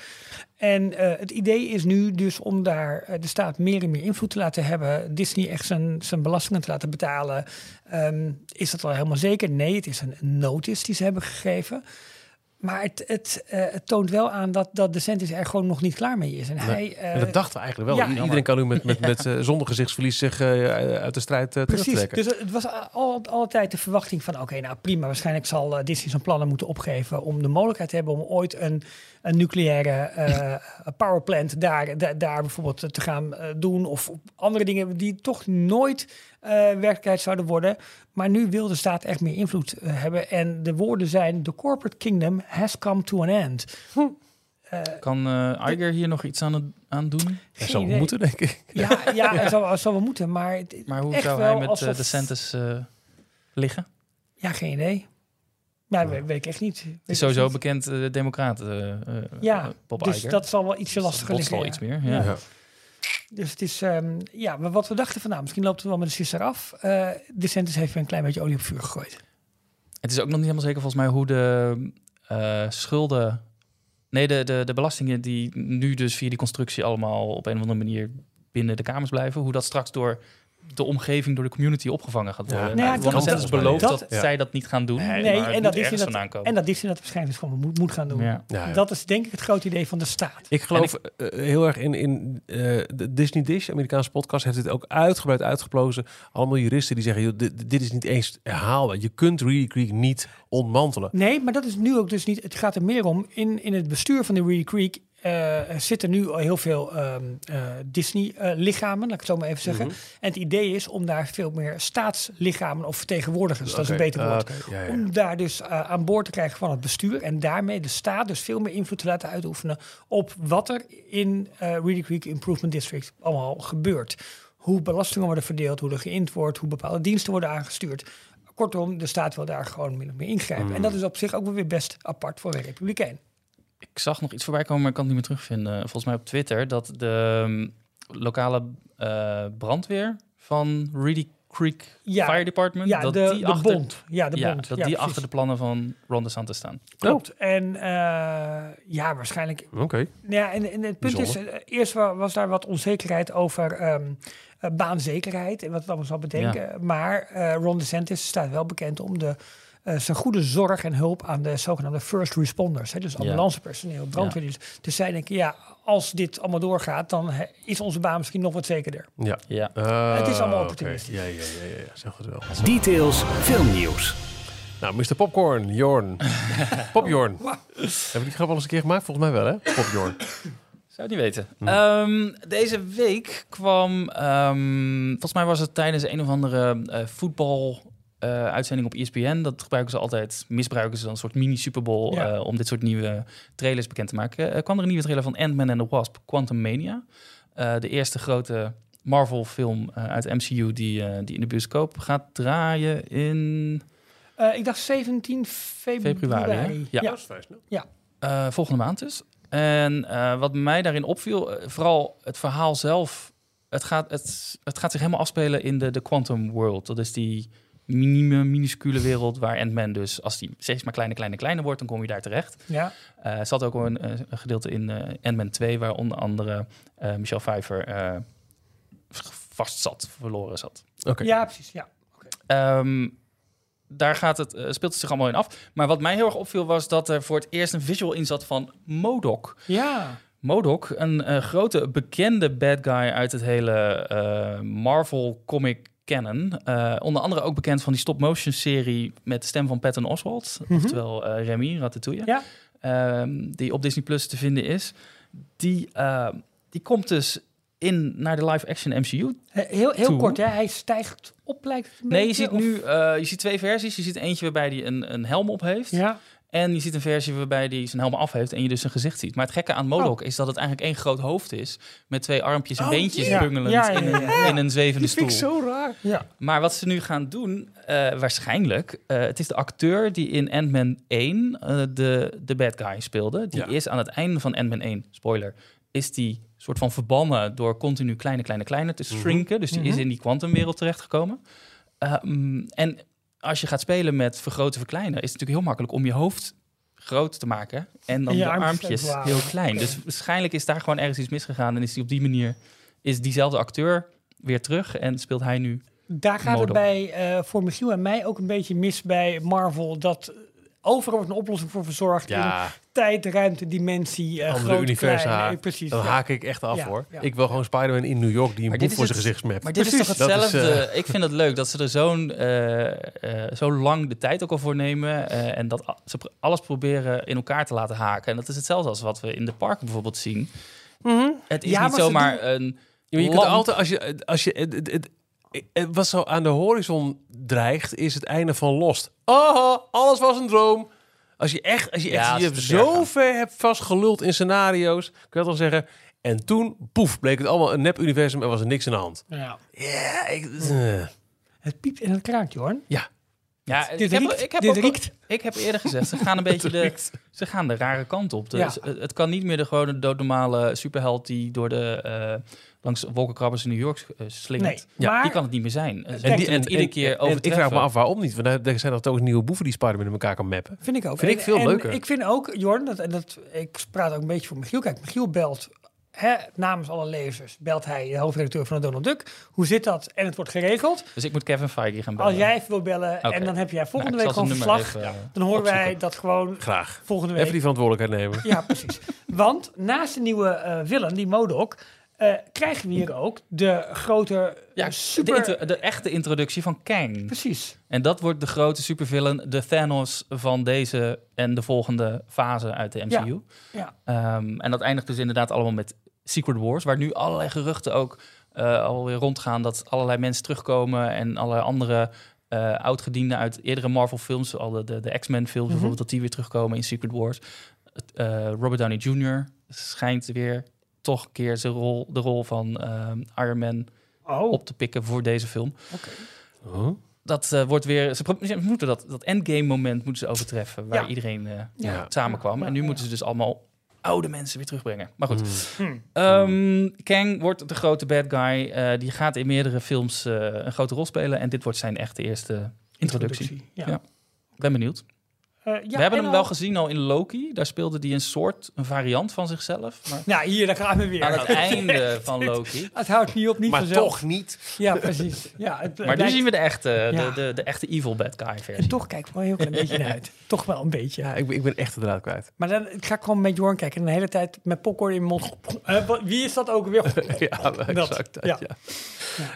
En eh, het idee is nu dus om daar eh, de staat meer en meer invloed te laten hebben. Disney echt zijn, zijn belastingen te laten betalen. Ehm, is dat wel helemaal zeker? Nee, het is een notice die ze hebben gegeven. Maar het, het, eh, het toont wel aan dat, dat DeSantis er gewoon nog niet klaar mee is. En hij, eh, en dat dachten we eigenlijk wel. ja. Iedereen kan nu met, met, met eh, zonder gezichtsverlies zich uit de strijd eh, Precies, terugtrekken. dus het was al, altijd de verwachting van... oké, nou prima, waarschijnlijk zal Disney zijn plannen moeten opgeven... om de mogelijkheid te hebben om ooit een, een nucleaire (laughs) powerplant daar, da- daar bijvoorbeeld te gaan doen... of andere dingen die toch nooit werkelijkheid zouden worden. Maar nu wil de staat echt meer invloed eh, hebben. En de woorden zijn... the corporate kingdom has come to an end. Eh, Kan eh Iger hier nog iets aan, het, aan doen? Dat zou idee. moeten, denk ik. (laughs) Ja, ja (laughs) zou wel moeten, maar... Maar hoe zou hij met alsof- eh, de eh, liggen? Ja, geen idee. Nou, weet, weet ik echt niet. Weet Het ik is sowieso niet. bekend uh, democraat, eh, eh, Ja, eh, Bob Dus Iger. dat zal wel ietsje Dus dat lastiger liggen. wel ja. iets meer. Ja. Dus het is, ehm, ja, maar wat we dachten van, nou, misschien loopt het wel met de sisser af. Eh de Centis heeft een klein beetje olie op vuur gegooid. Het is ook nog niet helemaal zeker volgens mij hoe de eh, schulden... Nee, de, de, de belastingen die nu dus via die constructie allemaal op een of andere manier binnen de kamers blijven, hoe dat straks door de omgeving, door de community opgevangen gaat Ja. worden. Ja, Nou, dat- Ron DeSantis dat- belooft dat- dat, ja. zij dat niet gaan doen. Nee, maar en het dat ergens dat-. En dat Disney dat waarschijnlijk gewoon moet, moet gaan doen. ja. Ja, ja. Dat is denk ik het grote idee van de staat. Ik geloof eh, heel erg in, in eh, de Disney Dish, Amerikaanse podcast, heeft dit ook uitgebreid uitgeplozen. Allemaal juristen die zeggen, joh, dit, dit is niet eens herhaalbaar. Je kunt Reedy Creek niet ontmantelen. Nee, maar dat is nu ook dus niet. Het gaat er meer om. In, in het bestuur van de Reedy Creek eh, zitten nu heel veel ehm, eh, Disney-lichamen, laat ik het zo maar even zeggen. Mhm. En het idee is om daar veel meer staatslichamen of vertegenwoordigers, dat is een beter ah, woord, ja, ja. om daar dus eh, aan boord te krijgen van het bestuur en daarmee de staat dus veel meer invloed te laten uitoefenen op wat er in Reedy Creek Improvement District allemaal gebeurt. Hoe belastingen worden verdeeld, hoe er geïnd wordt, hoe bepaalde diensten worden aangestuurd. Kortom, de staat wil daar gewoon min of meer ingrijpen. Mm. En dat is op zich ook wel weer best apart voor een republikein. Ik zag nog iets voorbij komen, maar ik kan het niet meer terugvinden. Volgens mij op Twitter dat de um, lokale uh, brandweer van Reedy Creek Ja, Fire Department, Ja, dat de, die de achter, bond. Ja, de ja, bond. dat Ja, die precies. achter de plannen van Ron DeSantis staan. Klopt. En eh, ja, waarschijnlijk Oké. Ja, en, en het punt is, eh, eerst wa- was daar wat onzekerheid over ehm, eh, baanzekerheid en wat het allemaal zou bedenken. Maar eh Ron DeSantis staat wel bekend om de, eh, zijn goede zorg en hulp aan de zogenaamde first responders. Hè, dus ambulancepersoneel, brandweerdienst. Dus zij denken, ja, als dit allemaal doorgaat, dan is onze baan misschien nog wat zekerder. Ja. Ja. Ah, Het is allemaal opportunistisch. Ja, ja, ja, ja, ja, zeg het wel. Details filmnieuws. Nou, Mr. Popcorn, Jorn. (laughs) Popjorn. Heb ik die grap al eens een keer gemaakt? Volgens mij wel, hè? Popjorn. Zou niet weten. Ehm, deze week kwam, ehm, volgens mij was het tijdens een of andere eh, voetbal eh, uitzending op ESPN. Dat gebruiken ze altijd, misbruiken ze dan een soort mini Super Bowl Ja. eh, om dit soort nieuwe trailers bekend te maken. Eh, kwam er een nieuwe trailer van Ant-Man and the Wasp, Quantum Mania. Eh, de eerste grote Marvel film eh, uit MCU die, die in de bioscoop gaat draaien in Eh, ik dacht 17 februari. Februari, hè? Ja. Eh, volgende maand dus. En eh, wat mij daarin opviel, vooral het verhaal zelf. Het gaat, het, het gaat zich helemaal afspelen in de, de quantum world. Dat is die minime, minuscule wereld waar Ant-Man dus... als die steeds maar kleiner, kleiner, kleiner wordt, dan kom je daar terecht. Ja. Eh, er zat ook een, eh, een gedeelte in eh Ant-Man 2... waar onder andere eh Michelle Pfeiffer eh, vast zat, verloren zat. Oké. ja, precies. Ja. Ehm, daar gaat het, speelt het zich allemaal in af. Maar wat mij heel erg opviel was dat er voor het eerst een visual in zat van Modok. ja. Modok, een eh, grote bekende bad guy uit het hele eh, Marvel comic canon. Eh, onder andere ook bekend van die stop-motion serie met de stem van Patton Oswalt. Mhm. Oftewel eh, Remy Ratatouille. Ja. Ehm, die op Disney Plus te vinden is. Die, eh, die komt dus in naar de live-action MCU Heel, heel Toe. kort, hè? Hij stijgt op, lijkt het Nee, je ziet of- nu je ziet twee versies. Je ziet eentje waarbij hij een, een helm op heeft. Ja. En je ziet een versie waarbij hij zijn helm af heeft en je dus zijn gezicht ziet. Maar het gekke aan Modok Oh. is dat het eigenlijk één groot hoofd is. Met twee armpjes en Oh, beentjes bungelend Ja, ja, in, een, ja, ja. in een zwevende Die vind stoel. ik zo raar. Ja. Maar wat ze nu gaan doen, eh, waarschijnlijk... eh, het is de acteur die in Ant-Man 1 eh, de, de bad guy speelde. Die Ja. is aan het einde van Ant-Man 1, spoiler... is die soort van verbannen door continu kleine, kleine, kleine te Mhm. shrinken. Dus die is Mhm. in die kwantumwereld terechtgekomen. Mm, en als je gaat spelen met vergroten, verkleinen... is het natuurlijk heel makkelijk om je hoofd groot te maken... en dan je de armpjes armpjes heel klein. Dus waarschijnlijk is daar gewoon ergens iets misgegaan... en is die op die manier... is diezelfde acteur weer terug en speelt hij nu Daar gaat het bij eh, voor Michiel en mij ook een beetje mis bij Marvel. Dat overal wordt een oplossing voor verzorgd. In Ja, tijd, ruimte, dimensie, eh Andere groot, universa. klein. Eh, precies. dan ja. haak ik echt af Ja, hoor. ja. Ik wil gewoon Spider-Man in New York die een boek voor zijn het- gezicht smapt. Maar dit is toch is, hetzelfde? eh, Ik vind het leuk dat ze er zo'n eh, eh, zo lang de tijd ook al voor nemen. eh, en dat ze alles proberen in elkaar te laten haken. En dat is hetzelfde als wat we in de parken bijvoorbeeld zien. Het is Ja, niet zomaar een. Je kunt altijd, als je, als je het- wat zo aan de horizon dreigt, is het einde van Lost. Aha, alles was een droom. Als je echt, als je, echt, Ja, als je hebt zo gaat. ver hebt vastgeluld in scenario's, kun je dat dan zeggen. En toen, poef, bleek het allemaal een nep-universum en was er niks aan de hand. Ja. Ja, ik, eh, Het piept en het kraakt, Jorn. ja. Ja, Dit ik heb, riekt. ik heb Dit ook- riekt. Ik heb eerder gezegd, ze gaan een (laughs) beetje de, ze gaan de rare kant op. Dus Ja. het, het kan niet meer de gewone doodnormale superheld die door de eh, langs wolkenkrabbers in New York eh, slingert. Nee, Ja, maar Die kan het niet meer zijn. Ze En, die, iedere keer en ik vraag me af waarom niet. Want er- er zijn toch ook nieuwe boeven die Spider-Man in elkaar kan mappen. vind ik ook. Vind ik En- veel en leuker. Ik vind ook, Jorn, dat, en dat, ik praat ook een beetje voor Michiel. Kijk, Michiel belt hè, namens alle lezers, belt hij de hoofdredacteur van de Donald Duck. Hoe zit dat? En het wordt geregeld. Dus ik moet Kevin Feige gaan bellen. Als jij even wil bellen en dan heb jij volgende Nou, week ik gewoon verslag, nummer even, dan horen wij dat gewoon Graag. volgende week. Even die verantwoordelijkheid nemen. Ja, precies. Want naast de nieuwe eh villain, die Modok, eh, krijgen we hier ook de grote Ja, eh, super... de, echte introductie van Kang. Precies. En dat wordt de grote supervillain, de Thanos van deze en de volgende fase uit de MCU. Ja. Ehm, en dat eindigt dus inderdaad allemaal met Secret Wars, waar nu allerlei geruchten ook eh, alweer rondgaan dat allerlei mensen terugkomen en allerlei andere eh oudgedienden uit eerdere Marvel-films, al de, de, de X-Men-films bijvoorbeeld, dat die weer terugkomen in Secret Wars. Robert Downey Jr. schijnt weer toch een keer zijn rol, de rol van ehm, Iron Man Oh, op te pikken voor deze film. Huh? Dat eh, wordt weer. Ze, ze moeten dat, dat endgame moment moeten ze overtreffen. Waar Ja. iedereen eh, Ja. samenkwam. Ja, en nu ja, moeten ze dus allemaal oude mensen weer terugbrengen. Maar goed. Hmm. Hmm. Ehm, Kang wordt de grote bad guy. eh, die gaat in meerdere films eh, een grote rol spelen. En dit wordt zijn echte eerste introductie. Ja. Ja. Ben benieuwd. Eh, ja, We hebben en hem al- wel gezien al in Loki. Daar speelde hij een soort, een variant van zichzelf. Maar Nou, hier, daar gaan we weer. aan het einde van (laughs) Loki. Het houdt niet op, niet Maar vanzelf. toch niet. Ja, precies. Ja, het Maar nu zien we de echte, Ja. de, de, de echte evil bad guy En versie. toch kijk ik wel een heel klein beetje (laughs) naar uit. Toch wel een beetje. Ja, ik ben, ik ben echt de draad kwijt. Maar dan ga ik gewoon met Jorn kijken en de hele tijd met popcorn in mijn mond. Eh, wie is dat ook weer? (laughs) ja, exact. Dat, ja. ja.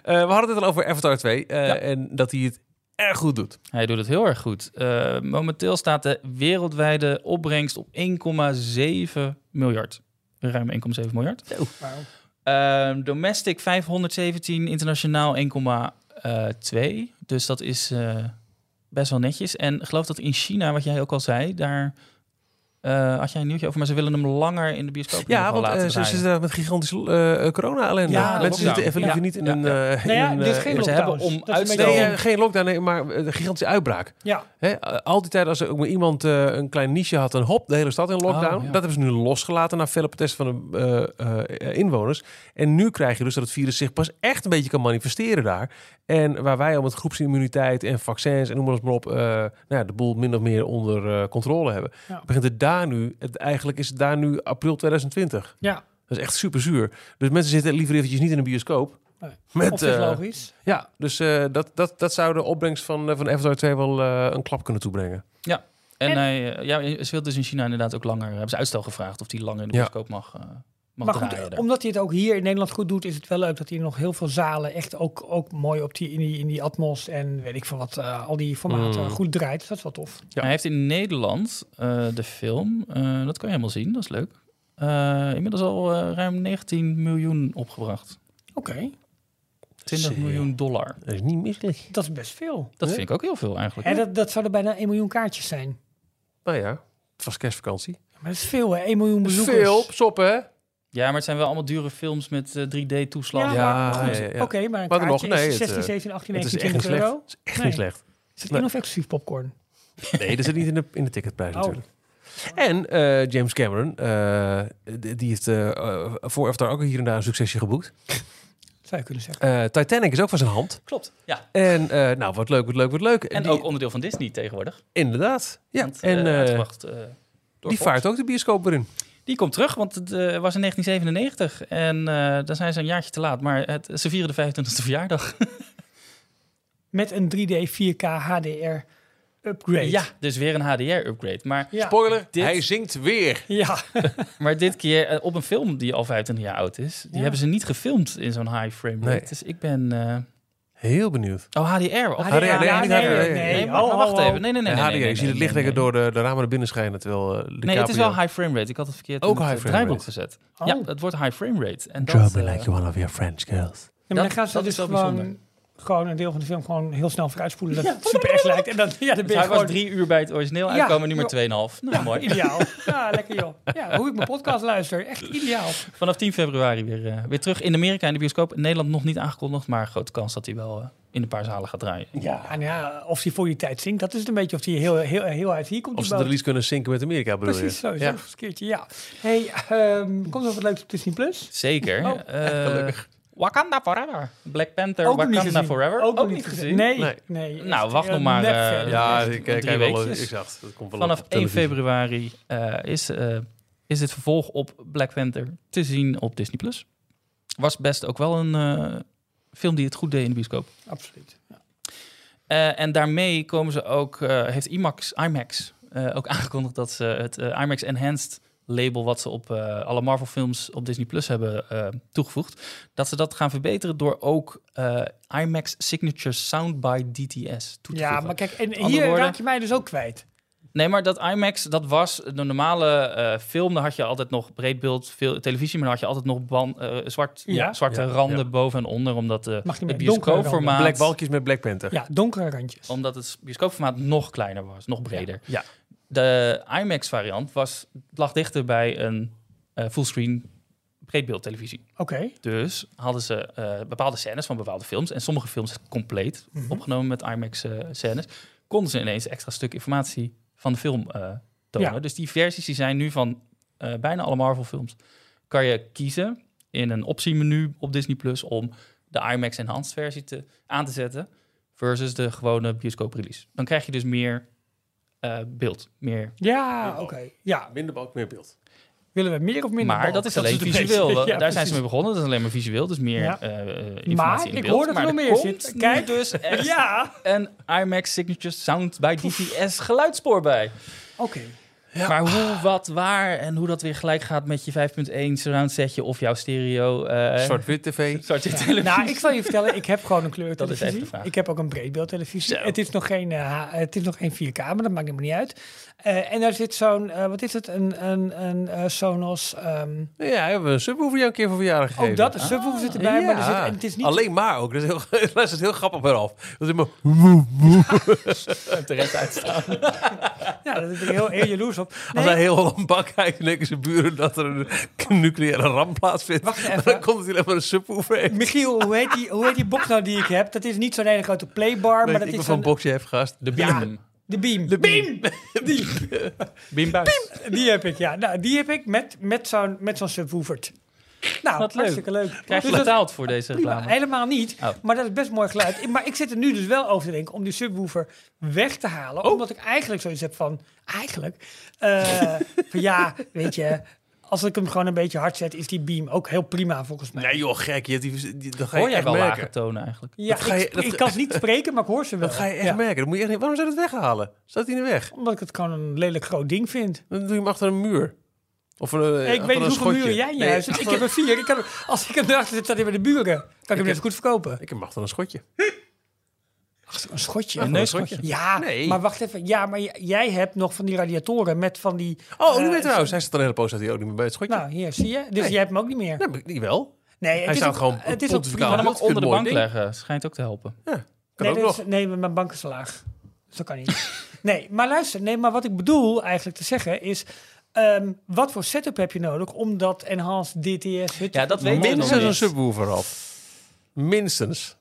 Eh, we hadden het al over Avatar 2 eh, Ja. en dat hij het erg goed doet. Hij doet het heel erg goed. Eh, momenteel staat de wereldwijde opbrengst op 1,7 miljard. Ruim 1,7 miljard. Wauw. Eh, domestic 517, internationaal 1,2. Dus dat is eh, best wel netjes. En geloof dat in China, wat jij ook al zei, daar Eh, had jij een nieuwtje over, maar ze willen hem langer in de bioscoop Ja, want eh, ze zitten daar met gigantische eh, corona-ellende. Ja, Mensen lockdown. zitten even liever Ja. niet in Ja. een... eh, Nou ja, in, dit is geen maar ze lockdowns. hebben om uitstel- Nee, geen lockdown, nee, maar een gigantische uitbraak. Ja, Hè? al die tijd als er ook maar iemand eh, een klein niche had, een hop, de hele stad in lockdown. Oh, ja. Dat hebben ze nu losgelaten na felle protesten van de eh, eh, inwoners. En nu krijg je dus dat het virus zich pas echt een beetje kan manifesteren daar. En waar wij al met groepsimmuniteit en vaccins en noem maar eens maar op, eh, nou ja, de boel min of meer onder eh, controle hebben. Ja. Begint het daar nu, het, eigenlijk is het daar nu april 2020. ja. Dat is echt super zuur. Dus mensen zitten liever eventjes niet in een bioscoop. Nee. Met, op zich eh, logisch. ja, dus eh, dat, dat, dat zou de opbrengst van, eh, van Avatar 2 wel eh, een klap kunnen toebrengen. En En- hij, ja, ze wil dus in China inderdaad ook langer, hebben ze uitstel gevraagd of hij langer in de Ja. bioscoop mag, mag Maar goed, draaien. omdat hij het ook hier in Nederland goed doet, is het wel leuk dat hij nog heel veel zalen echt ook, ook mooi op die, in, die, in die Atmos en weet ik veel wat, eh, al die formaten Mm. goed draait. Dat is wel tof. Ja. Hij heeft in Nederland eh, de film, eh, dat kan je helemaal zien, dat is leuk. eh, inmiddels al ruim 19 miljoen opgebracht. Oké, 20 Zie. miljoen dollar. Dat is niet misselijk. dat is best veel. Dat Nee? vind ik ook heel veel eigenlijk. En dat, dat zouden bijna 1 miljoen kaartjes zijn. Nou ja, het was kerstvakantie. Maar dat is veel hè, 1 miljoen Dat is bezoekers. veel, soppen hè? Ja, maar het zijn wel allemaal dure films met eh, 3D-toeslag. Ja, Ja. Oké, maar een Maar nog, nee, is het, 16, eh, 17, 18, Het is 19, echt niet 20 slecht. euro. Het is echt Nee. niet slecht. Is het Nee. in of exclusief popcorn? Nee, dat zit niet in de, in de ticketprijs Oh. natuurlijk. En eh, James Cameron, eh, die heeft eh, eh, voor Avatar ook hier en daar een succesje geboekt. Zou je kunnen zeggen. Eh, Titanic is ook van zijn hand. Klopt. Ja. En eh, nou, wat leuk, wat leuk, wat leuk. En die, ook onderdeel van Disney tegenwoordig. Inderdaad. Ja, Want, en eh, eh, eh, die Fox. vaart ook de bioscoop weer in. Die komt terug, want het eh, was in 1997. En eh dan zijn ze een jaartje te laat. Maar het, ze vieren de 25e verjaardag. (laughs) Met een 3D 4K HDR upgrade. Ja, dus weer een HDR-upgrade. Maar, Ja. Spoiler, Dit- hij zingt weer. Ja. (laughs) maar dit keer eh, op een film die al 25 jaar oud is. Die Ja. hebben ze niet gefilmd in zo'n high frame rate. Nee. Dus ik ben... Heel benieuwd. Oh, HDR. Of... HDR, nee, ja, niet nee, HDR. nee, Nee, Nee, Oh, oh, wacht oh. even. Nee, nee, nee. HDR, nee, je nee, ziet het nee. door de, de ramen naar binnen schijnen. Terwijl uh, Nee, het is wel high frame rate. Ik had het verkeerd Ook in het draaiboek gezet. Oh. Ja, het wordt high frame rate. En dat, eh, one of your French girls. Ja, maar dan Dat- gaan ze dus is wel gewoon, bijzonder. Gewoon een deel van de film gewoon heel snel vooruitspoelen. Dat het super echt lijkt. En dan, ja, dan ben Dus je hij was drie uur bij het origineel Ja, uitkomen, nu maar joh. 2,5. Nou, ja, mooi. ideaal. (laughs) Ja, lekker joh. Ja, hoe ik mijn podcast luister. Echt ideaal. Vanaf 10 februari weer, eh, weer terug in Amerika in de bioscoop. In Nederland nog niet aangekondigd, maar grote kans dat hij wel eh, in een paar zalen gaat draaien. Ja, en ja, of hij voor die tijd zingt, dat is het een beetje of hij heel, heel, heel uit hier komt. Of ze de release kunnen zinken met Amerika, bedoel je? Precies, zo. Ja. Ja. Een keertje, ja. Hey, ehm, komt er nog wat leuks op Disney Plus? Zeker. Oh, Eh, (laughs) gelukkig. Wakanda Forever. Black Panther, Ook Wakanda gezien. Forever. Ook, nog niet gezien. Nee, Nee. nee. Nou, wacht eh, nog maar, eh. Ja, ik kijk drie wel exact. Dat komt wel Vanaf op 1 televisie. februari eh, is, eh, is het vervolg op Black Panther te zien op Disney+. Plus. Was best ook wel een eh, film die het goed deed in de bioscoop. Absoluut. Ja. Eh, en daarmee komen ze ook, eh, heeft IMAX, IMAX eh, ook (laughs) aangekondigd dat ze het IMAX Enhanced label wat ze op eh, alle Marvel films op Disney Plus hebben eh, toegevoegd, dat ze dat gaan verbeteren door ook eh, IMAX Signature Sound by DTS toe te Ja, voegen. maar kijk, en Andere hier woorden- raak je mij dus ook kwijt. Nee, maar dat IMAX, dat was de normale eh, film. Daar had je altijd nog breedbeeld veel televisie, maar dan had je altijd nog ban, zwart, ja. Ja. zwarte Ja, randen ja. boven en onder, omdat de, Mag niet het bioscoopformaat, Black balkjes met Black Panther. Ja, donkere randjes. omdat het bioscoopformaat nog kleiner was, nog breder. Ja. De IMAX variant was, lag dichter bij een eh, fullscreen breedbeeldtelevisie. Oké. Dus hadden ze eh, bepaalde scènes van bepaalde films en sommige films compleet Mhm. opgenomen met IMAX eh, scènes, konden ze ineens extra stuk informatie van de film tonen. Ja. Dus die versies die zijn nu van bijna alle Marvel films. Kan je kiezen in een optiemenu op Disney Plus om de IMAX Enhanced versie te, aan te zetten versus de gewone bioscoop release. Dan krijg je dus meer eh, beeld, meer. Ja, oké. Ja, Minder balk, meer beeld. willen we meer of minder Maar balk? dat is alleen een visueel. (laughs) Daar zijn ze mee begonnen. Dat is alleen maar visueel, dus meer Ja. eh, eh, informatie Maar in ik beeld. hoor dat er nog meer komt zit. Kijk. dus echt Ja, een IMAX Signature Sound bij DTS geluidsspoor bij. oké. Maar hoe, wat, waar en hoe dat weer gelijk gaat met je 5.1 surround setje of jouw stereo. eh Zwart-wit tv. (laughs) televisie. Nou, ik zal je vertellen, ik heb gewoon een (laughs) Dat is echt kleurtelevisie. de vraag. Ik heb ook een breedbeeldtelevisie. Het is nog geen, eh, het is nog geen 4K, maar dat maakt helemaal niet uit. Eh, en daar zit zo'n, eh, wat is het, een, een, een eh, Sonos. ehm Ja, we hebben een subwoofer jou een keer voor verjaardag gegeven. ook dat, een subwoofer zit erbij, maar er zit, en het is niet... Alleen maar ook. Dat is heel, (laughs) dat is heel grappig eraf. Dat is maar... de (laughs) rest uitstaan. (laughs) Ja, daar ben ik heel, heel jaloers op. Als Nee, hij heel Holland bak kijkt, dan denken zijn buren dat er een nucleaire ramp plaatsvindt. Wacht even. Dan komt hij alleen maar een subwoofer heen. Michiel, hoe heet, die, hoe heet die box nou die ik heb? Dat is niet zo'n hele grote playbar, Weet maar ik dat wat is voor een... een box je hebt gast. De Ja. Beam. De Beam. De Beam! (laughs) Die, Beambuis. die heb ik, ja. Nou, die heb ik met, met zo'n met zo'n subwooferd. Nou, Wat hartstikke leuk. Krijg je Dus betaald voor deze Prima, reclame? helemaal niet. Oh. Maar dat is best mooi geluid. Maar ik zit er nu dus wel over te denken om die subwoofer weg te halen. Oh. Omdat ik eigenlijk zoiets heb van... Eigenlijk? eh, van ja, weet je... Als ik hem gewoon een beetje hard zet, is die beam ook heel prima volgens mij. Nee joh, gek. Je hebt die, die, dat ga je Hoor jij echt wel merken. lage tonen eigenlijk? Ja, dat ga je- ik, dat ik kan ze niet spreken, maar ik hoor ze (laughs) wel. Dat ga je echt Ja, merken. Dat moet je echt niet, waarom zou je dat weghalen? Staat hij in de weg? Omdat ik het gewoon een lelijk groot ding vind. Dan doe je hem achter een muur. Of een, Hey, ik weet niet hoeveel muren jij in je huis hebt. Ik heb er vier. Ik heb, als ik hem erachter zet, staat hij bij de buren. Kan ik hem net zo goed verkopen. Ik heb hem achter een schotje. (laughs) Een schotje. Een neusschotje. Ja, Nee. maar wacht even. Ja, maar jij hebt nog van die radiatoren met van die... Oh, eh, nu weet trouwens. Hij staat een hele poos dat hij ook niet meer bij het schotje. Nou, hier, zie je? Dus Nee. jij hebt hem ook niet meer. Nee, maar die wel. Nee, het Hij is staat ook, gewoon het is ook pontificaal. Kan hem ook onder de mooi bank ding. leggen. Schijnt ook te helpen. Ja, kan Nee, ook dat nog. is- nee, mijn bank is te laag. Dus dat kan niet. (laughs) nee, maar luister. Nee, maar wat ik bedoel eigenlijk te zeggen is... ehm, wat voor setup heb je nodig om dat enhanced DTS... Ja, dat weten we nog Minstens een niet. subwoofer al. Minstens.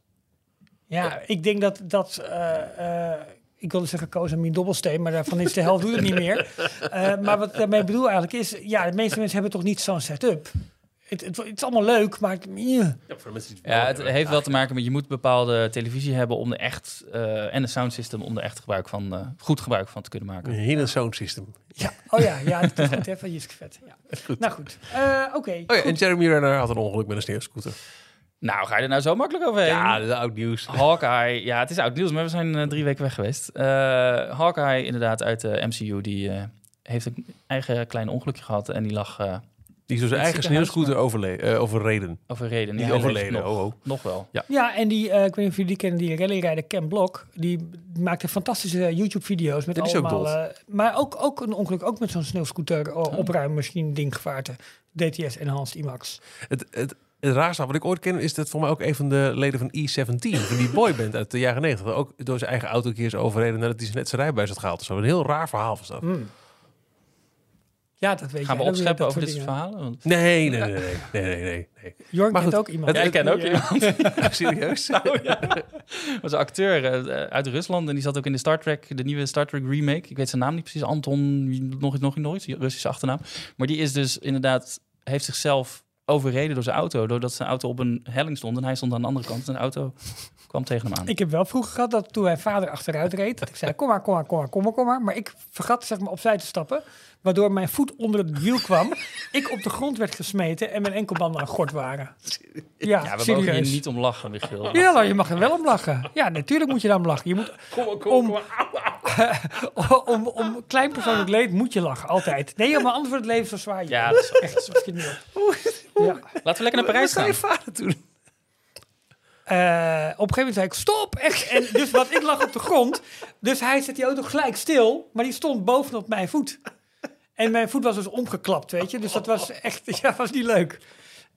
Ja, ik denk dat... dat eh, eh, ik wilde zeggen Koos mijn dobbelsteen, maar daarvan is de helft doet het niet meer. (laughs) Eh, maar wat ik daarmee bedoel eigenlijk is... Ja, de meeste mensen hebben toch niet zo'n setup. Het, het, het is allemaal leuk, maar... het- ja. Ja, voor de mensen die Ja, het heeft wel te maken met je moet bepaalde televisie hebben om er echt eh, en een sound system om er echt gebruik van eh, goed gebruik van te kunnen maken. Een hele sound system. Ja, oh ja, ja, dat is goed, hè, van Jiske Vet. Ja. (laughs) Nou goed, Eh, oké. Oh ja, en. Jeremy Renner had een ongeluk met een sneeuwscooter. Nou, ga je er nou zo makkelijk overheen? Ja, dat is oud nieuws. (laughs) Hawkeye, ja, het is oud nieuws, maar we zijn eh, drie weken weg geweest. Eh Hawkeye, inderdaad, uit de MCU, die eh, heeft een eigen klein ongelukje gehad en die lag eh, Die is door zijn Het eigen sneeuwscooter overle eh, overreden. overreden. Niet Ja, overleden, Nog, oh, oh. nog wel. Ja, en die, eh, ik weet niet of jullie die kennen, die rallyrijder Ken Blok, die maakte fantastische YouTube-video's met Ja, is ook allemaal... maar ook, ook een ongeluk, ook met zo'n sneeuwscooter, uh, opruimmachine, dinggevaarte. DTS Enhanced IMAX. Het, het, het raarste wat ik ooit ken is dat voor mij ook een van de leden van E17, van die boyband uit de jaren 90, ook door zijn eigen auto een keer is overreden nadat hij net zijn rijbewijs had gehaald. zo. Een heel raar verhaal was dat. Hmm. Ja, dat weet Gaan we opscheppen over dit soort verhalen? Want, Nee, nee, nee, nee, nee, nee, nee, nee. Jorn kent ook iemand. het- ja, ik ken ook iemand. (laughs) (laughs) Serieus? was een acteur eh, uit Rusland en die zat ook in de Star Trek, de nieuwe Star Trek remake. Ik weet zijn naam niet precies, Anton, nog iets, nog iets, nog iets, Russische achternaam. Maar die is dus inderdaad, heeft zichzelf overreden door zijn auto, doordat zijn auto op een helling stond en hij stond aan de andere kant en zijn auto (laughs) kwam tegen hem aan. Ik heb wel vroeger gehad dat toen mijn vader achteruit reed, dat ik zei, kom maar, kom maar, kom maar, kom maar, kom maar. Maar ik vergat zeg maar opzij te stappen, waardoor mijn voet onder het wiel kwam. (laughs) ik op de grond werd gesmeten en mijn enkelbanden aan gort waren. Ja, ja, we serieus. mogen hier niet om lachen, Michiel. Ja, nou, je mag er wel om lachen. Ja, natuurlijk moet je daar om lachen. Je moet, om, (laughs) om, om klein persoonlijk leed moet je lachen, altijd. Nee, maar anders wordt het leven zo zwaar. Ja, dat is echt zo. (laughs) Ja. Laten we lekker naar Wat Parijs gaan. je vader doen? Eh, op een gegeven moment zei ik, stop! Echt. En dus wat ik lag op de grond. Dus hij zet die auto gelijk stil, maar die stond bovenop mijn voet. En mijn voet was dus omgeklapt, weet je. Dus dat was echt, (laughs) ja, was niet leuk.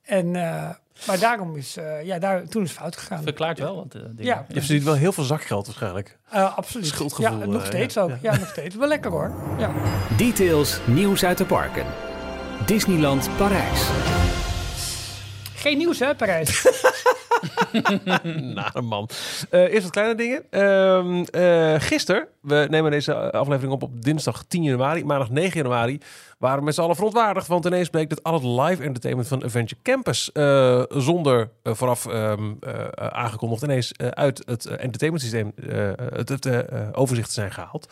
En, eh, maar daarom is, eh, ja, daar, toen is het fout gegaan. Verklaart wel wat eh, dingen. Ja. Je verdient wel heel veel zakgeld waarschijnlijk. Eh, absoluut. Schuldgevoel, Ja, nog steeds ja. ook. Ja. nog steeds. Wel lekker hoor. Ja. Details nieuws uit de parken. Disneyland Parijs. Geen nieuws hè, Parijs? (laughs) (laughs) Nare man. Eh, eerst wat kleine dingen. Ehm eh, gisteren, we nemen deze aflevering op op dinsdag 10 januari, maandag 9 januari, waren we met z'n allen verontwaardigd, want ineens bleek dat al het live entertainment van Adventure Campus eh, zonder vooraf ehm, eh, aangekondigd ineens uit het entertainment systeem, eh, het, het overzicht te zijn gehaald.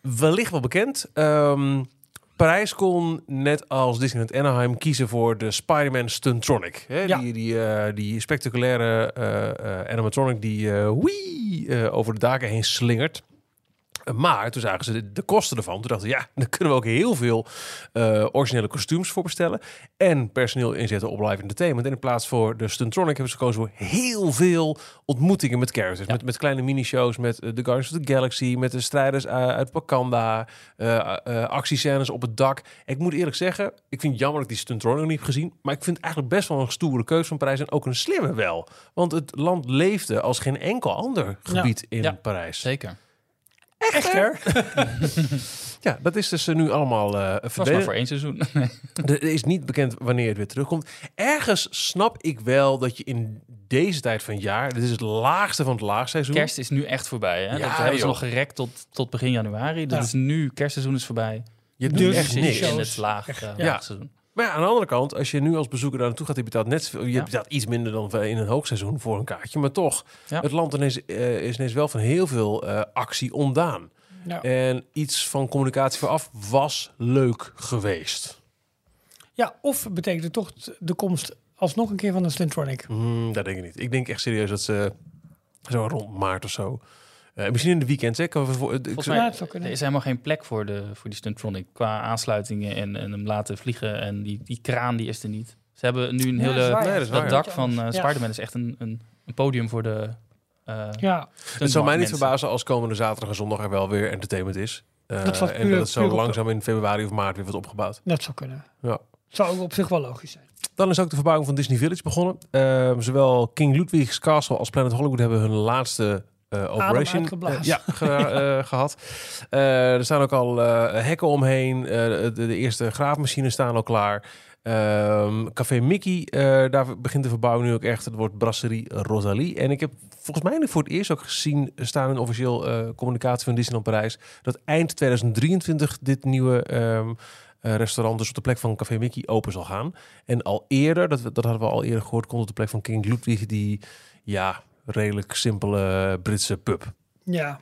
Wellicht wel bekend. Ehm, Parijs kon net als Disneyland Anaheim kiezen voor de Spider-Man Stuntronic. Hè? Ja. Die, die, eh, die spectaculaire eh, animatronic die wee, eh, over de daken heen slingert. Maar toen zagen ze de, de kosten ervan. Toen dachten ze, ja, dan kunnen we ook heel veel eh, originele kostuums voor bestellen. En personeel inzetten op live entertainment. En in plaats voor de Stuntronic hebben ze gekozen voor heel veel ontmoetingen met characters. Met, met kleine minishows, met eh, de Guardians of the Galaxy, met de strijders eh, uit Wakanda, eh, actiescènes op het dak. Ik moet eerlijk zeggen, ik vind het jammer dat ik die Stuntronic niet heb gezien. Maar ik vind het eigenlijk best wel een stoere keuze van Parijs. En ook een slimme wel. Want het land leefde als geen enkel ander gebied in Ja. Parijs. Zeker. Echter. (laughs) Ja, dat is dus eh, nu allemaal eh Het was maar verdwenen. voor één seizoen. (laughs) Er is niet bekend wanneer het weer terugkomt. Ergens snap ik wel dat je in deze tijd van het jaar... Dit is het laagste van het laagseizoen. Kerst is nu echt voorbij. Hè? Ja, dat hebben ze joh. nog gerekt tot, tot begin januari. Dus Ja. is nu, kerstseizoen is voorbij. Je doet Dus echt niks. in het laag, eh, Ja. laagseizoen. Maar ja, aan de andere kant, als je nu als bezoeker daar naartoe gaat... je betaalt, net, je Ja. betaalt iets minder dan in een hoogseizoen voor een kaartje. Maar toch, Ja. het land ineens, eh, is ineens wel van heel veel eh, actie ontdaan. Ja. En iets van communicatie vooraf was leuk geweest. ja, of betekent het toch de komst alsnog een keer van een Slintronic? Hmm, dat denk ik niet. Ik denk echt serieus dat ze zo rond maart of zo... eh, misschien in de weekend, hè? Kan we voor, ik Volgens mij het er is helemaal geen plek voor, de, voor die Stuntronic. Qua aansluitingen en, en hem laten vliegen. En die, die kraan die is er niet. Ze hebben nu een Ja, hele... Nee, dat dak van eh Ja. Spider-Man is echt een, een, een podium voor de... eh Ja, Het zou mij niet mensen. verbazen als komende zaterdag en zondag er wel weer entertainment is. Eh, Dat was en puur- dat het zo puur langzaam in februari of maart weer wordt opgebouwd. dat zou kunnen. Ja. Zou ook op zich wel logisch zijn. Dan is ook de verbouwing van Disney Village begonnen. Eh, zowel King Ludwig's Castle als Planet Hollywood hebben hun laatste operation uitgeblazen. eh, ja, ge- eh, (laughs) gehad. Eh, er staan ook al eh, hekken omheen. Eh, de, de eerste graafmachines staan al klaar. Ehm, Café Mickey, eh, daar begint de verbouwing nu ook echt. Het wordt Brasserie Rosalie. En ik heb volgens mij voor het eerst ook gezien staan in officieel eh, communicatie van Disneyland Parijs dat eind 2023 dit nieuwe ehm, eh, restaurant dus op de plek van Café Mickey open zal gaan. En al eerder, dat, dat hadden we al eerder gehoord, komt op de plek van King Ludwig die ja redelijk simpele Britse pub. Ja,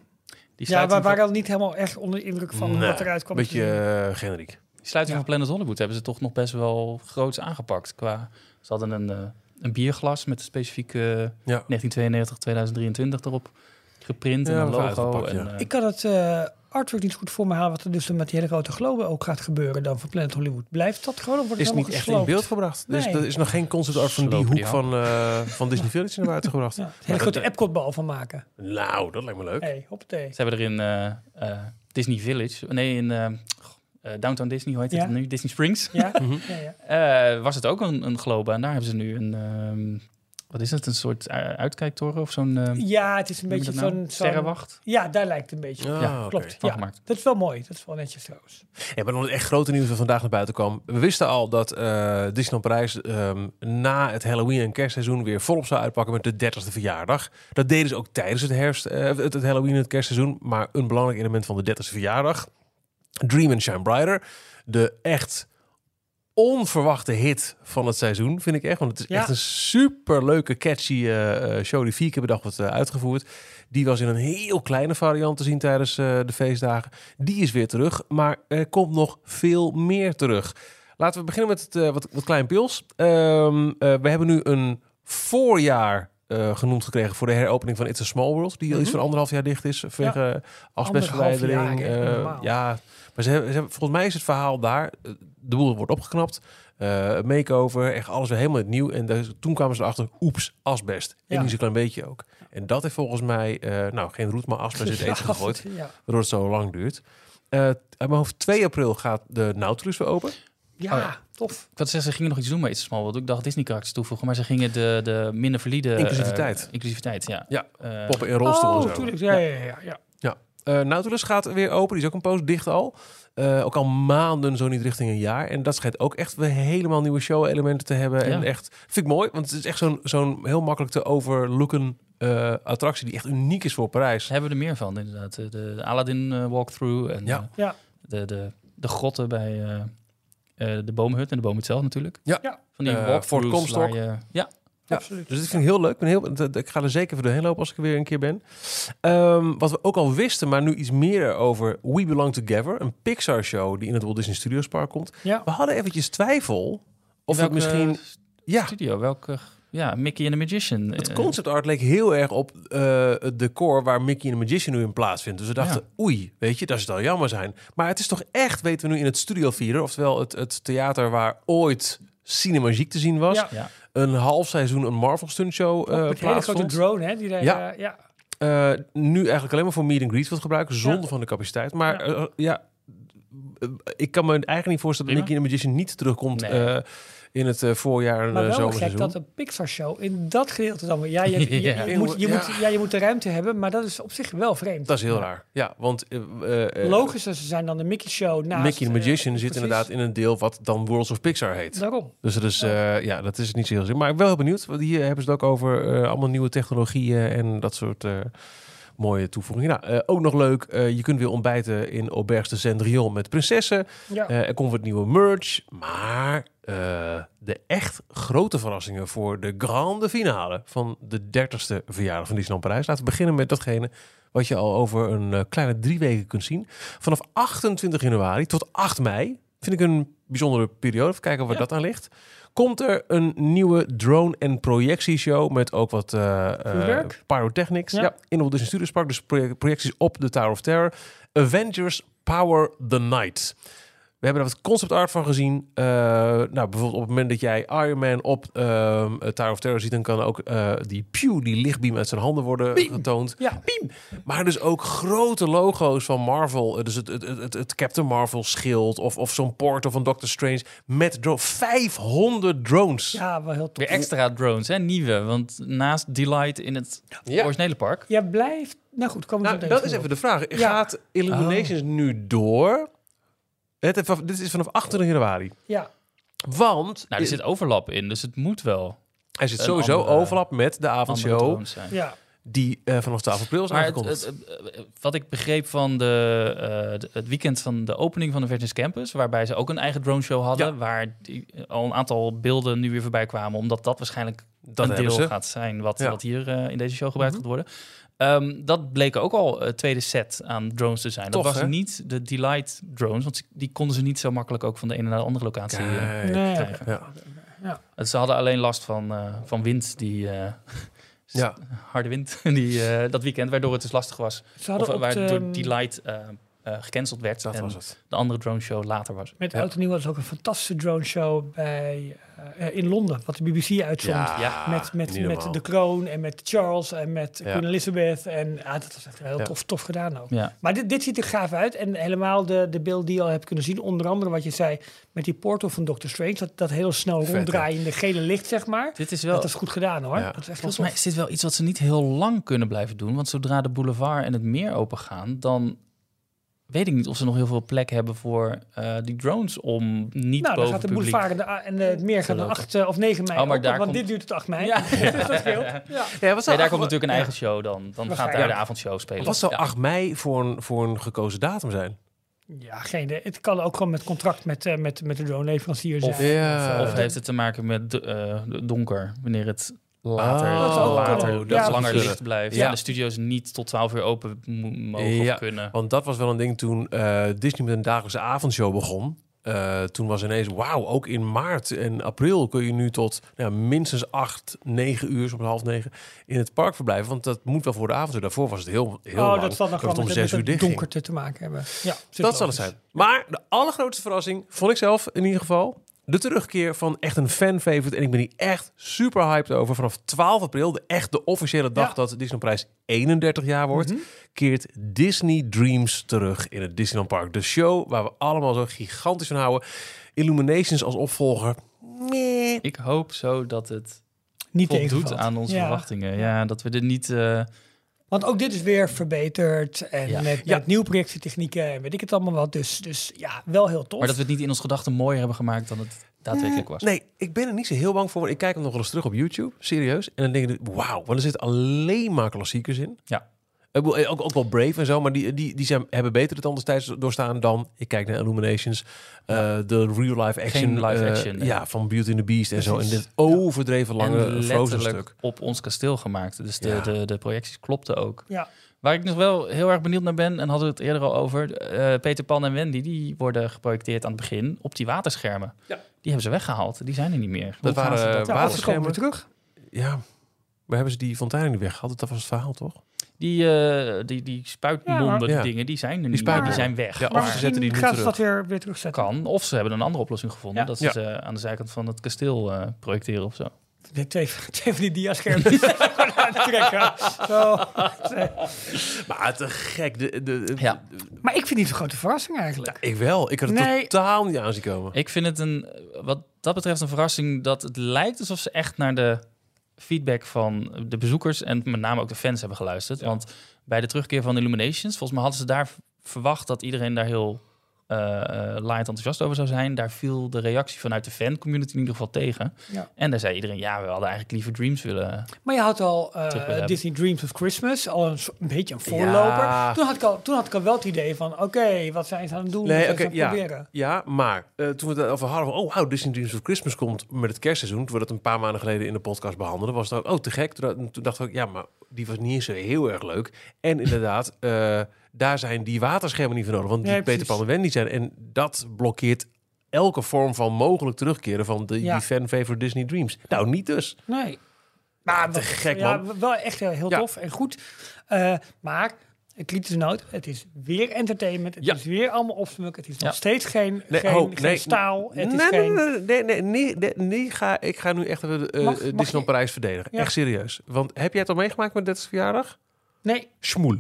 Die ja we waren al niet helemaal echt onder de indruk van Nee, wat eruit kwam. Een beetje eh, generiek. die sluiting Ja. van Planet Hollywood hebben ze toch nog best wel groots aangepakt. Qua, ze hadden een, eh, een bierglas met een specifieke Ja. 1992-2023 erop geprint. Ja, en een logo. uitgepakt, en, ja. eh, Ik kan het eh, artwork niet goed voor me halen wat er dus met die hele grote globe ook gaat gebeuren dan voor Planet Hollywood. Blijft dat gewoon of wordt het Is niet echt in beeld gebracht. Dus er is nog geen concept art van die hoek die van, eh, van Disney Village naar buiten gebracht. (laughs) Ja, een hele grote Epcot-bal van maken. Nou, dat lijkt me leuk. Hey, hoppatee. Ze hebben er in eh, eh, Disney Village, nee, in eh, eh, Downtown Disney, hoe heet Ja. het nu? Disney Springs. Ja? Mhm. ja, ja. Eh, was het ook een, een globe. En daar hebben ze nu een, ehm, wat is het, een soort eh, uitkijktoren of zo'n ehm, ja, het is een beetje nou? zo'n- sterrenwacht Ja, daar lijkt het een beetje. Ah, ja, klopt. Ja, dat is wel mooi. Dat is wel netjes trouwens. Ja, maar dan het echt grote nieuws dat vandaag naar buiten kwam. We wisten al dat eh Disneyland Parijs ehm, na het Halloween en kerstseizoen weer volop zou uitpakken met de 30ste verjaardag. Dat deden ze ook tijdens het herfst, eh, het, het Halloween en het kerstseizoen. Maar een belangrijk element van de 30ste verjaardag. Dream and Shine Brighter. De echt onverwachte hit van het seizoen, vind ik echt. Want het is Ja. echt een super leuke, catchy eh, eh, show die vier keer per dag wordt eh, uitgevoerd. Die was in een heel kleine variant te zien tijdens de feestdagen. Die is weer terug, maar er komt nog veel meer terug. Laten we beginnen met het, wat, wat klein pils. Ehm, eh, we hebben nu een voorjaar genoemd gekregen voor de heropening van It's a Small World. Die al iets Mhm. van anderhalf jaar dicht is vanwege ja. eh, Normaal. ja, maar ze hebben, ze hebben, volgens mij is het verhaal daar. eh, De boel wordt opgeknapt. eh makeover, echt alles weer helemaal nieuw. En toen kwamen ze erachter, oeps, asbest. En Ja. niet zo'n klein beetje ook. En dat heeft volgens mij, eh, nou geen roet, maar asbest in het (laughs) eten gegooid. Ja, Waardoor het zo lang duurt. Eh uit mijn hoofd 2 april gaat de Nautilus weer open. ja, Oh ja. tof. Ik had zeggen, ze gingen nog iets doen met Small World. Ik dacht Disney karakters toevoegen, maar ze gingen de, de minder valide... Inclusiviteit. inclusiviteit, ja. Ja, Poppen in rolstoel en Oh, zo. tuurlijk. Ja, ja, ja. ja. Eh, Nautilus gaat weer open. Die is ook een poos dicht al. Eh, ook al maanden, zo niet richting een jaar. En dat schijnt ook echt weer helemaal nieuwe show-elementen te hebben. En echt, vind ik mooi, want het is echt zo'n zo'n heel makkelijk te overlooken eh, attractie die echt uniek is voor Parijs. Daar hebben we er meer van, inderdaad. De, de Aladdin walkthrough en Ja. Ja. de, de, de grotten bij eh, eh, de boomhut en de boomhut zelf natuurlijk. Ja. Ja. Van die walkthroughs waar je... Ja, Ja, Absoluut. Dus dit vind ik heel leuk. Ik, ben heel, dat- ik ga er zeker voor doorheen lopen als ik er weer een keer ben. Ehm, wat we ook al wisten, maar nu iets meer over We Belong Together. Een Pixar-show die in het Walt Disney Studios Park komt. Ja. We hadden eventjes twijfel of het misschien... Ja, studio, welke... Ja, Mickey and the Magician. het Eh, concept art leek heel erg op eh, het decor waar Mickey and the Magician nu in plaatsvindt. Dus we dachten, oei, weet je, dat zou jammer zijn. Maar het is toch echt, weten we nu, in het Studio Theater. Oftewel het, het theater waar ooit Cinemagiek te zien was. Ja. Ja. Een half seizoen een Marvel stuntshow Ook eh met hele grote drone, hè? Die daar, Ja. ja. ja. Eh, nu eigenlijk alleen maar voor meet and greet wordt gebruikt, zonder van de capaciteit. Maar Ja. eh, ik kan me eigenlijk niet voorstellen dat. Nicky the Magician niet terugkomt Nee. Eh, in het eh, voorjaar en Maar uh, wel gek zomerseizoen. dat een Pixar-show in dat gedeelte dan. Ja, je, je, je, Ja. je moet, je, Ja. moet, ja, je moet de ruimte hebben, maar dat is op zich wel vreemd. Dat is heel raar. Ja, want eh, eh, eh, Logisch, ze zijn dan de Mickey-show naast... Mickey the eh, Magician zit precies. inderdaad in een deel wat dan Worlds of Pixar heet. Daarom. Dus dat is, eh, ja, dat is niet zo heel zin. Maar ik ben wel benieuwd. Want hier hebben ze het ook over eh, allemaal nieuwe technologieën en dat soort eh, mooie toevoegingen. Nou, eh, ook nog leuk, eh, je kunt weer ontbijten in Auberge de Cendrillon met prinsessen. Ja. Eh, er komt wat nieuwe merch. Maar de echt grote verrassingen voor de grande finale van de 30ste verjaardag van Disneyland Parijs. Laten we beginnen met datgene wat je al over een kleine drie weken kunt zien. Vanaf 28 januari tot 8 mei. Vind ik een bijzondere periode. Even kijken waar Ja. dat aan ligt. Komt er een nieuwe drone- en projectieshow met ook wat eh, eh, pyrotechnics. Ja. Ja. in Studios Park. Dus proje- projecties op de Tower of Terror. Avengers Power the Night. We hebben er wat concept art van gezien. Eh, nou, bijvoorbeeld op het moment dat jij Iron Man op ehm Tower of Terror ziet, dan kan ook eh, die pew, die lichtbeam uit zijn handen worden getoond. Ja. Beam. Maar dus ook grote logo's van Marvel. Eh, Dus het, het, het, het Captain Marvel schild of, of zo'n portal van Doctor Strange met drone. 500 drones. ja, wel heel tof. Weer extra drones, hè? Nieuwe. Want naast Delight in het Ja. originele park... Ja, blijft... Nou goed, komen we Nou, zo dat is even de vraag. Ja. Gaat Illuminations nu door? Het, dit is vanaf 28 januari. Ja, Want Nou, er zit overlap in, dus het moet wel er zit sowieso andere- overlap met de avondshow ja. die eh, vanaf 12 april is Maar aangekondigd. het- het- wat ik begreep van de, eh, de- het weekend van de opening van de Virgin Campus, waarbij ze ook een eigen drone show hadden, Ja. waar die, al een aantal beelden nu weer voorbij kwamen, omdat dat waarschijnlijk dat een deel ze. gaat zijn wat, Ja. wat hier eh, in deze show gebruikt Mhm. gaat worden. Ehm, dat bleek ook al het tweede set aan drones te zijn. Dat was hè? niet de Delight drones, want die konden ze niet zo makkelijk ook van de ene naar de andere locatie eh, Kijk. Nee, krijgen. Ja. Ze hadden alleen last van, eh, van wind, die eh, (laughs) Ja. harde wind (laughs) die, eh, dat weekend, waardoor het dus lastig was. Ze hadden Of op waardoor de, die eh, eh, gecanceld werd Dat en was het. de andere drone show later was. met Ja. Oud en Nieuw was ook een fantastische drone show bij, eh, in Londen, wat de BBC uitzond. Ja, met met, met de kroon en met Charles en met Ja. Queen Elizabeth. En ja, dat was echt heel Ja. tof, tof gedaan ook. Ja. Maar dit, dit ziet er gaaf uit. En helemaal de, de beeld die je al hebt kunnen zien. Onder andere wat je zei met die portal van Doctor Strange. Dat, dat heel snel Vet, ronddraaiende gele licht, zeg maar. Dit is wel, Dat is goed gedaan hoor. Ja. Dat is echt volgens mij is dit wel iets wat ze niet heel lang kunnen blijven doen. Want zodra de boulevard en het meer open gaan, dan weet ik niet of ze nog heel veel plek hebben voor eh, die drones om niet Nou, dan boven gaat de publiek. boulevard en, de, en de- het meer gaan de lopen. 8 of 9 mei Oh, maar open, daar want komt- dit duurt tot 8 mei. Ja. dus (laughs) dat scheelt. Ja. Ja, wat Nee, daar komt natuurlijk een ja. eigen show dan. Dan gaat daar de avondshow spelen. Wat zou Ja. 8 mei voor een, voor een gekozen datum zijn? ja, geen idee. Het kan ook gewoon met contract met, eh, met, met de drone-leverancier zijn. Of- Ja. Of heeft het te maken met eh, donker, wanneer het later, Oh, dat later Ja, langer precies. licht blijft. Ja. En de studio's niet tot 12 uur open mo- mogen Ja. of kunnen. Want dat was wel een ding toen eh, Disney met een dagelijkse avondshow begon. Eh, toen was ineens, wauw, ook in maart en april kun je nu tot nou, minstens 8, 9 uur, soms half negen, in het park verblijven. Want dat moet wel voor de avondshow. Daarvoor was het heel, heel oh, lang. dat zal dan gewoon om met, 6 met uur het dicht ging. donkerte te maken hebben. Ja, Dat zal het zijn. Maar de allergrootste verrassing vond ik zelf in ieder geval de terugkeer van echt een fan-favorite. En ik ben hier echt super hyped over. Vanaf 12 april, de echt de officiële dag Ja. dat Disney Prijs 31 jaar wordt, Mhm. keert Disney Dreams terug in het Disneyland Park. De show waar we allemaal zo gigantisch van houden. Illuminations als opvolger. Ik hoop zo dat het Niet voldoet aan onze Ja. verwachtingen. Ja, dat we er niet... eh, Want ook dit is weer verbeterd. En Ja. met, Ja. nieuwe projectietechnieken en weet ik het allemaal wat. Dus, dus ja, wel heel tof. maar dat we het niet in ons gedachten mooier hebben gemaakt dan het daadwerkelijk was. Nee, ik ben er niet zo heel bang voor. Ik kijk hem nog wel eens terug op YouTube, serieus. En dan denk ik, wauw, want er zitten alleen maar klassiekers in. Ja. Bedoel, Ook, ook wel Brave en zo, maar die, die, die zijn, hebben beter het anders tijds doorstaan dan... Ik kijk naar Illuminations, eh, de real-life action. Geen live eh, action, nee. ja, van Beauty and the Beast en zo. En dit overdreven lange en Frozen letterlijk stuk. op ons kasteel gemaakt. Dus de, Ja. de, de projecties klopten ook. Ja. Waar ik nog wel heel erg benieuwd naar ben, en hadden we het eerder al over, eh, Peter Pan en Wendy, die worden geprojecteerd aan het begin op die waterschermen. Ja. Die hebben ze weggehaald. Die zijn er niet meer. Dat Hoe waren, dat- Ja, water- of ze komen weer terug. Ja, maar hebben ze die fonteinen niet weggehaald? Dat was het verhaal, toch? Die, eh, die, die spuitmonden, Ja. die dingen, die zijn er niet meer. spuitmonden. Die zijn weg. Ja, of Maar ze zetten die ze terug. dat weer, weer terugzetten. kan. Of ze hebben een andere oplossing gevonden. Ja. Dat ze Ja. ze aan de zijkant van het kasteel eh, projecteren of zo. De twee, (laughs) twee van die diaschermen (laughs) (laughs) uittrekken. Zo. Maar te gek. De, de, de- Ja. Maar ik vind het niet zo'n grote verrassing eigenlijk. Ik wel. Ik had het Nee. totaal niet aan zien komen. Ik vind het een, wat dat betreft een verrassing dat het lijkt alsof ze echt naar de feedback van de bezoekers en met name ook de fans hebben geluisterd. Want bij de terugkeer van Illuminations, volgens mij hadden ze daar verwacht dat iedereen daar heel laaiend enthousiast over zou zijn. Daar viel de reactie vanuit de fan-community in ieder geval tegen. Ja. En daar zei iedereen, ja, we hadden eigenlijk liever Dreams willen. Maar je had al eh, hebben. Disney Dreams of Christmas, al een, beetje een voorloper. Ja. Toen, had ik al, toen had ik al wel het idee van, oké, wat zijn ze aan het doen? Nee, het ja. proberen? Ja, maar eh, toen we het over hadden van... oh, wow, Disney Dreams of Christmas komt met het kerstseizoen... toen we dat een paar maanden geleden in de podcast behandelden... was het ook, oh, te gek. Toen, we ook, ja, maar die was niet eens zo heel erg leuk. En inderdaad, eh, daar zijn die waterschermen niet voor nodig... want die Peter. Pan en Wendy zijn. En dat blokkeert elke vorm van mogelijk terugkeren... van de, Ja. die fan-favorite Disney Dreams. Nou, niet dus. Nee. Maar te wat- gek, ja, man. Wel echt heel, heel Ja. tof en goed. Eh, maar, een kritische noot, het is weer entertainment. Het Ja. is weer allemaal opsmuk. Het is nog Ja. steeds geen, Nee, geen, oh, geen nee. staal. Het nee, is nee, geen... nee, nee, nee, nee, nee, ga, ik ga nu echt even eh, Disneyland je- Parijs verdedigen. Ja. Echt serieus. Want heb jij het al meegemaakt met 30 verjaardag? Nee, Schmoel.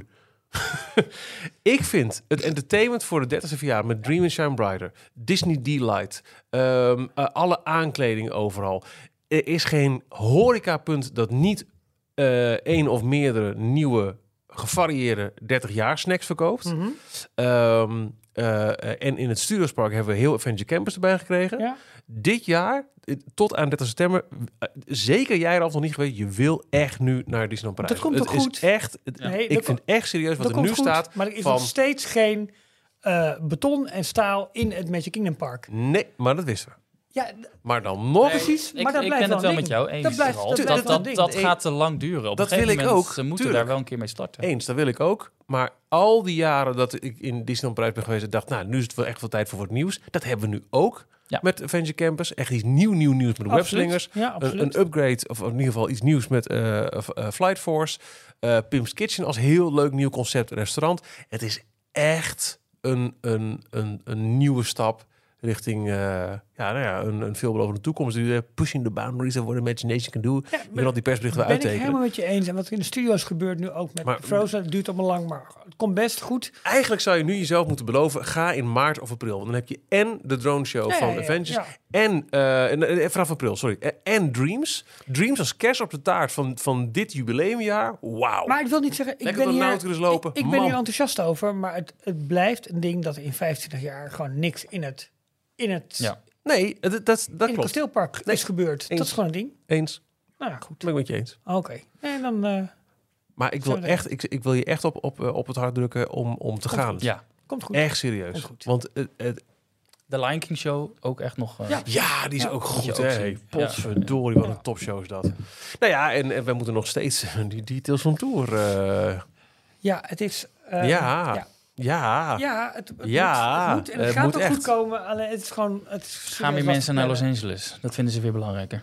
(laughs) ik vind het entertainment voor de 30e verjaardag met Dream and Shine Brighter, Disney Delight, eh, alle aankleding overal. Er is geen horecapunt dat niet eh één of meerdere nieuwe gevarieerde 30 jaar snacks verkoopt. Ehm, eh, en in het Studiospark hebben we heel Adventure Campus erbij gekregen. ja. Dit jaar, eh, tot aan 30 september, eh, zeker jij er al nog niet geweest, je wil echt nu naar Disneyland Parijs. Dat komt het toch is goed? echt, het- Nee, ik vind echt serieus wat er nu goed, staat. Maar er is van- nog steeds geen eh, beton en staal in het Magic Kingdom Park. Nee, maar dat wisten we. Ja, Maar dan nog eens precies. Ik, maar dat ik blijft ben het wel met jou eens. Dat blijft- dat dat, blijft dat, gaat te lang duren. Op dat een gegeven wil ik moment, ook, Ze moeten tuurlijk. daar wel een keer mee starten. eens, dat wil ik ook. Maar al die jaren dat ik in Disneyland Parijs ben geweest, en dacht, nou, nu is het wel echt wel tijd voor wat nieuws. Dat hebben we nu ook Ja. met Adventure Campus. Echt iets nieuw, nieuw nieuws met de webslingers. Ja, Een, een upgrade, of in ieder geval iets nieuws met eh, eh, Flight Force. Eh, Pim's Kitchen als heel leuk nieuw concept restaurant. Het is echt een, een, een, een nieuwe stap richting eh, ja, nou ja, een, een veelbelovende toekomst. Die, eh, pushing the boundaries of what imagination can do. Ja, wil al die persberichten wel ben ik uittekenen. helemaal met je eens. En wat in de studio's gebeurt nu ook met Maar- Frozen, het duurt allemaal lang, maar het komt best goed. Eigenlijk zou je nu jezelf moeten beloven, ga in maart of april. Want dan heb je en de drone show Ja, van ja, Avengers en eh, en, vanaf april, sorry. En, Dreams. Dreams als kerst op de taart van, van dit jubileumjaar. Wauw. Maar ik wil niet zeggen, ik Lekker ben, hier, lopen. ik, ik ben hier enthousiast over, maar het, het blijft een ding dat in 25 jaar gewoon niks in het, in het, Ja. Nee, dat, dat, dat in het klopt. kasteelpark Nee, is gebeurd. Dat is gewoon een ding. Eens. Nou ja, goed. Ben ik met je eens. Oké. En dan eh, Maar ik wil, echt, ik, ik wil je echt op, op, eh, op het hart drukken om, om te gaan. Ja, komt goed. Echt serieus. Komt goed. Want het, het- de Lion King Show ook echt nog... eh, Ja. ja, die is Ja, ook goed. hè? Hey, Ja. Potverdorie, wat een topshow is dat. Nou ja, en, en we moeten nog steeds (laughs) die details van Tour. eh, Ja, het is... eh, ja. Ja. Ja. Ja, het, het Ja, moet, het moet en het, het gaat moet ook echt. goed komen. Alleen het is gewoon... Het is Gaan weer mensen naar Los. Angeles? Dat vinden ze weer belangrijker.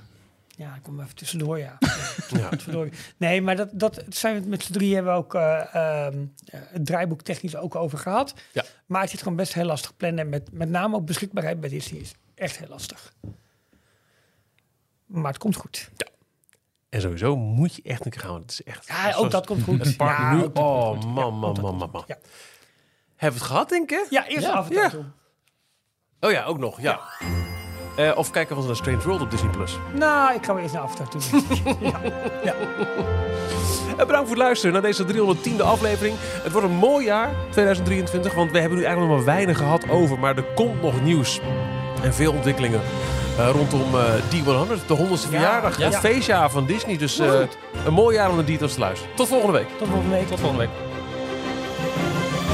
Ja, ik kom even tussendoor, ja. (laughs) Ja. tussendoor. Nee, maar dat, dat zijn we met z'n drie hebben we ook eh, ehm, eh, het draaiboek technisch ook over gehad. Ja. Maar het zit gewoon best heel lastig plannen. En met, met name ook beschikbaarheid bij Disney is echt heel lastig. Maar het komt goed. En sowieso moet je echt een keer gaan. want Het is echt. Ja, ook dat komt goed. Het park Ja, nu. Oh man, Ja, man, man, man, man. Ja. Hebben we het gehad, denk ik? Ja, eerst Ja, af en ja. toe. Oh ja, ook nog. Ja. Eh, of kijken we naar Strange World op Disney Plus. Nou, ik ga weer eens naar af en toe. (laughs) ja. ja. Eh, bedankt voor het luisteren naar deze 310e aflevering. Het wordt een mooi jaar, 2023, want we hebben nu eigenlijk nog maar weinig gehad over. Maar er komt nog nieuws en veel ontwikkelingen eh, rondom eh D100, de 100ste verjaardag. ja. Het feestjaar van Disney. Dus eh, een mooi jaar om de details te luisteren. Tot volgende week. Tot volgende week. Tot volgende week.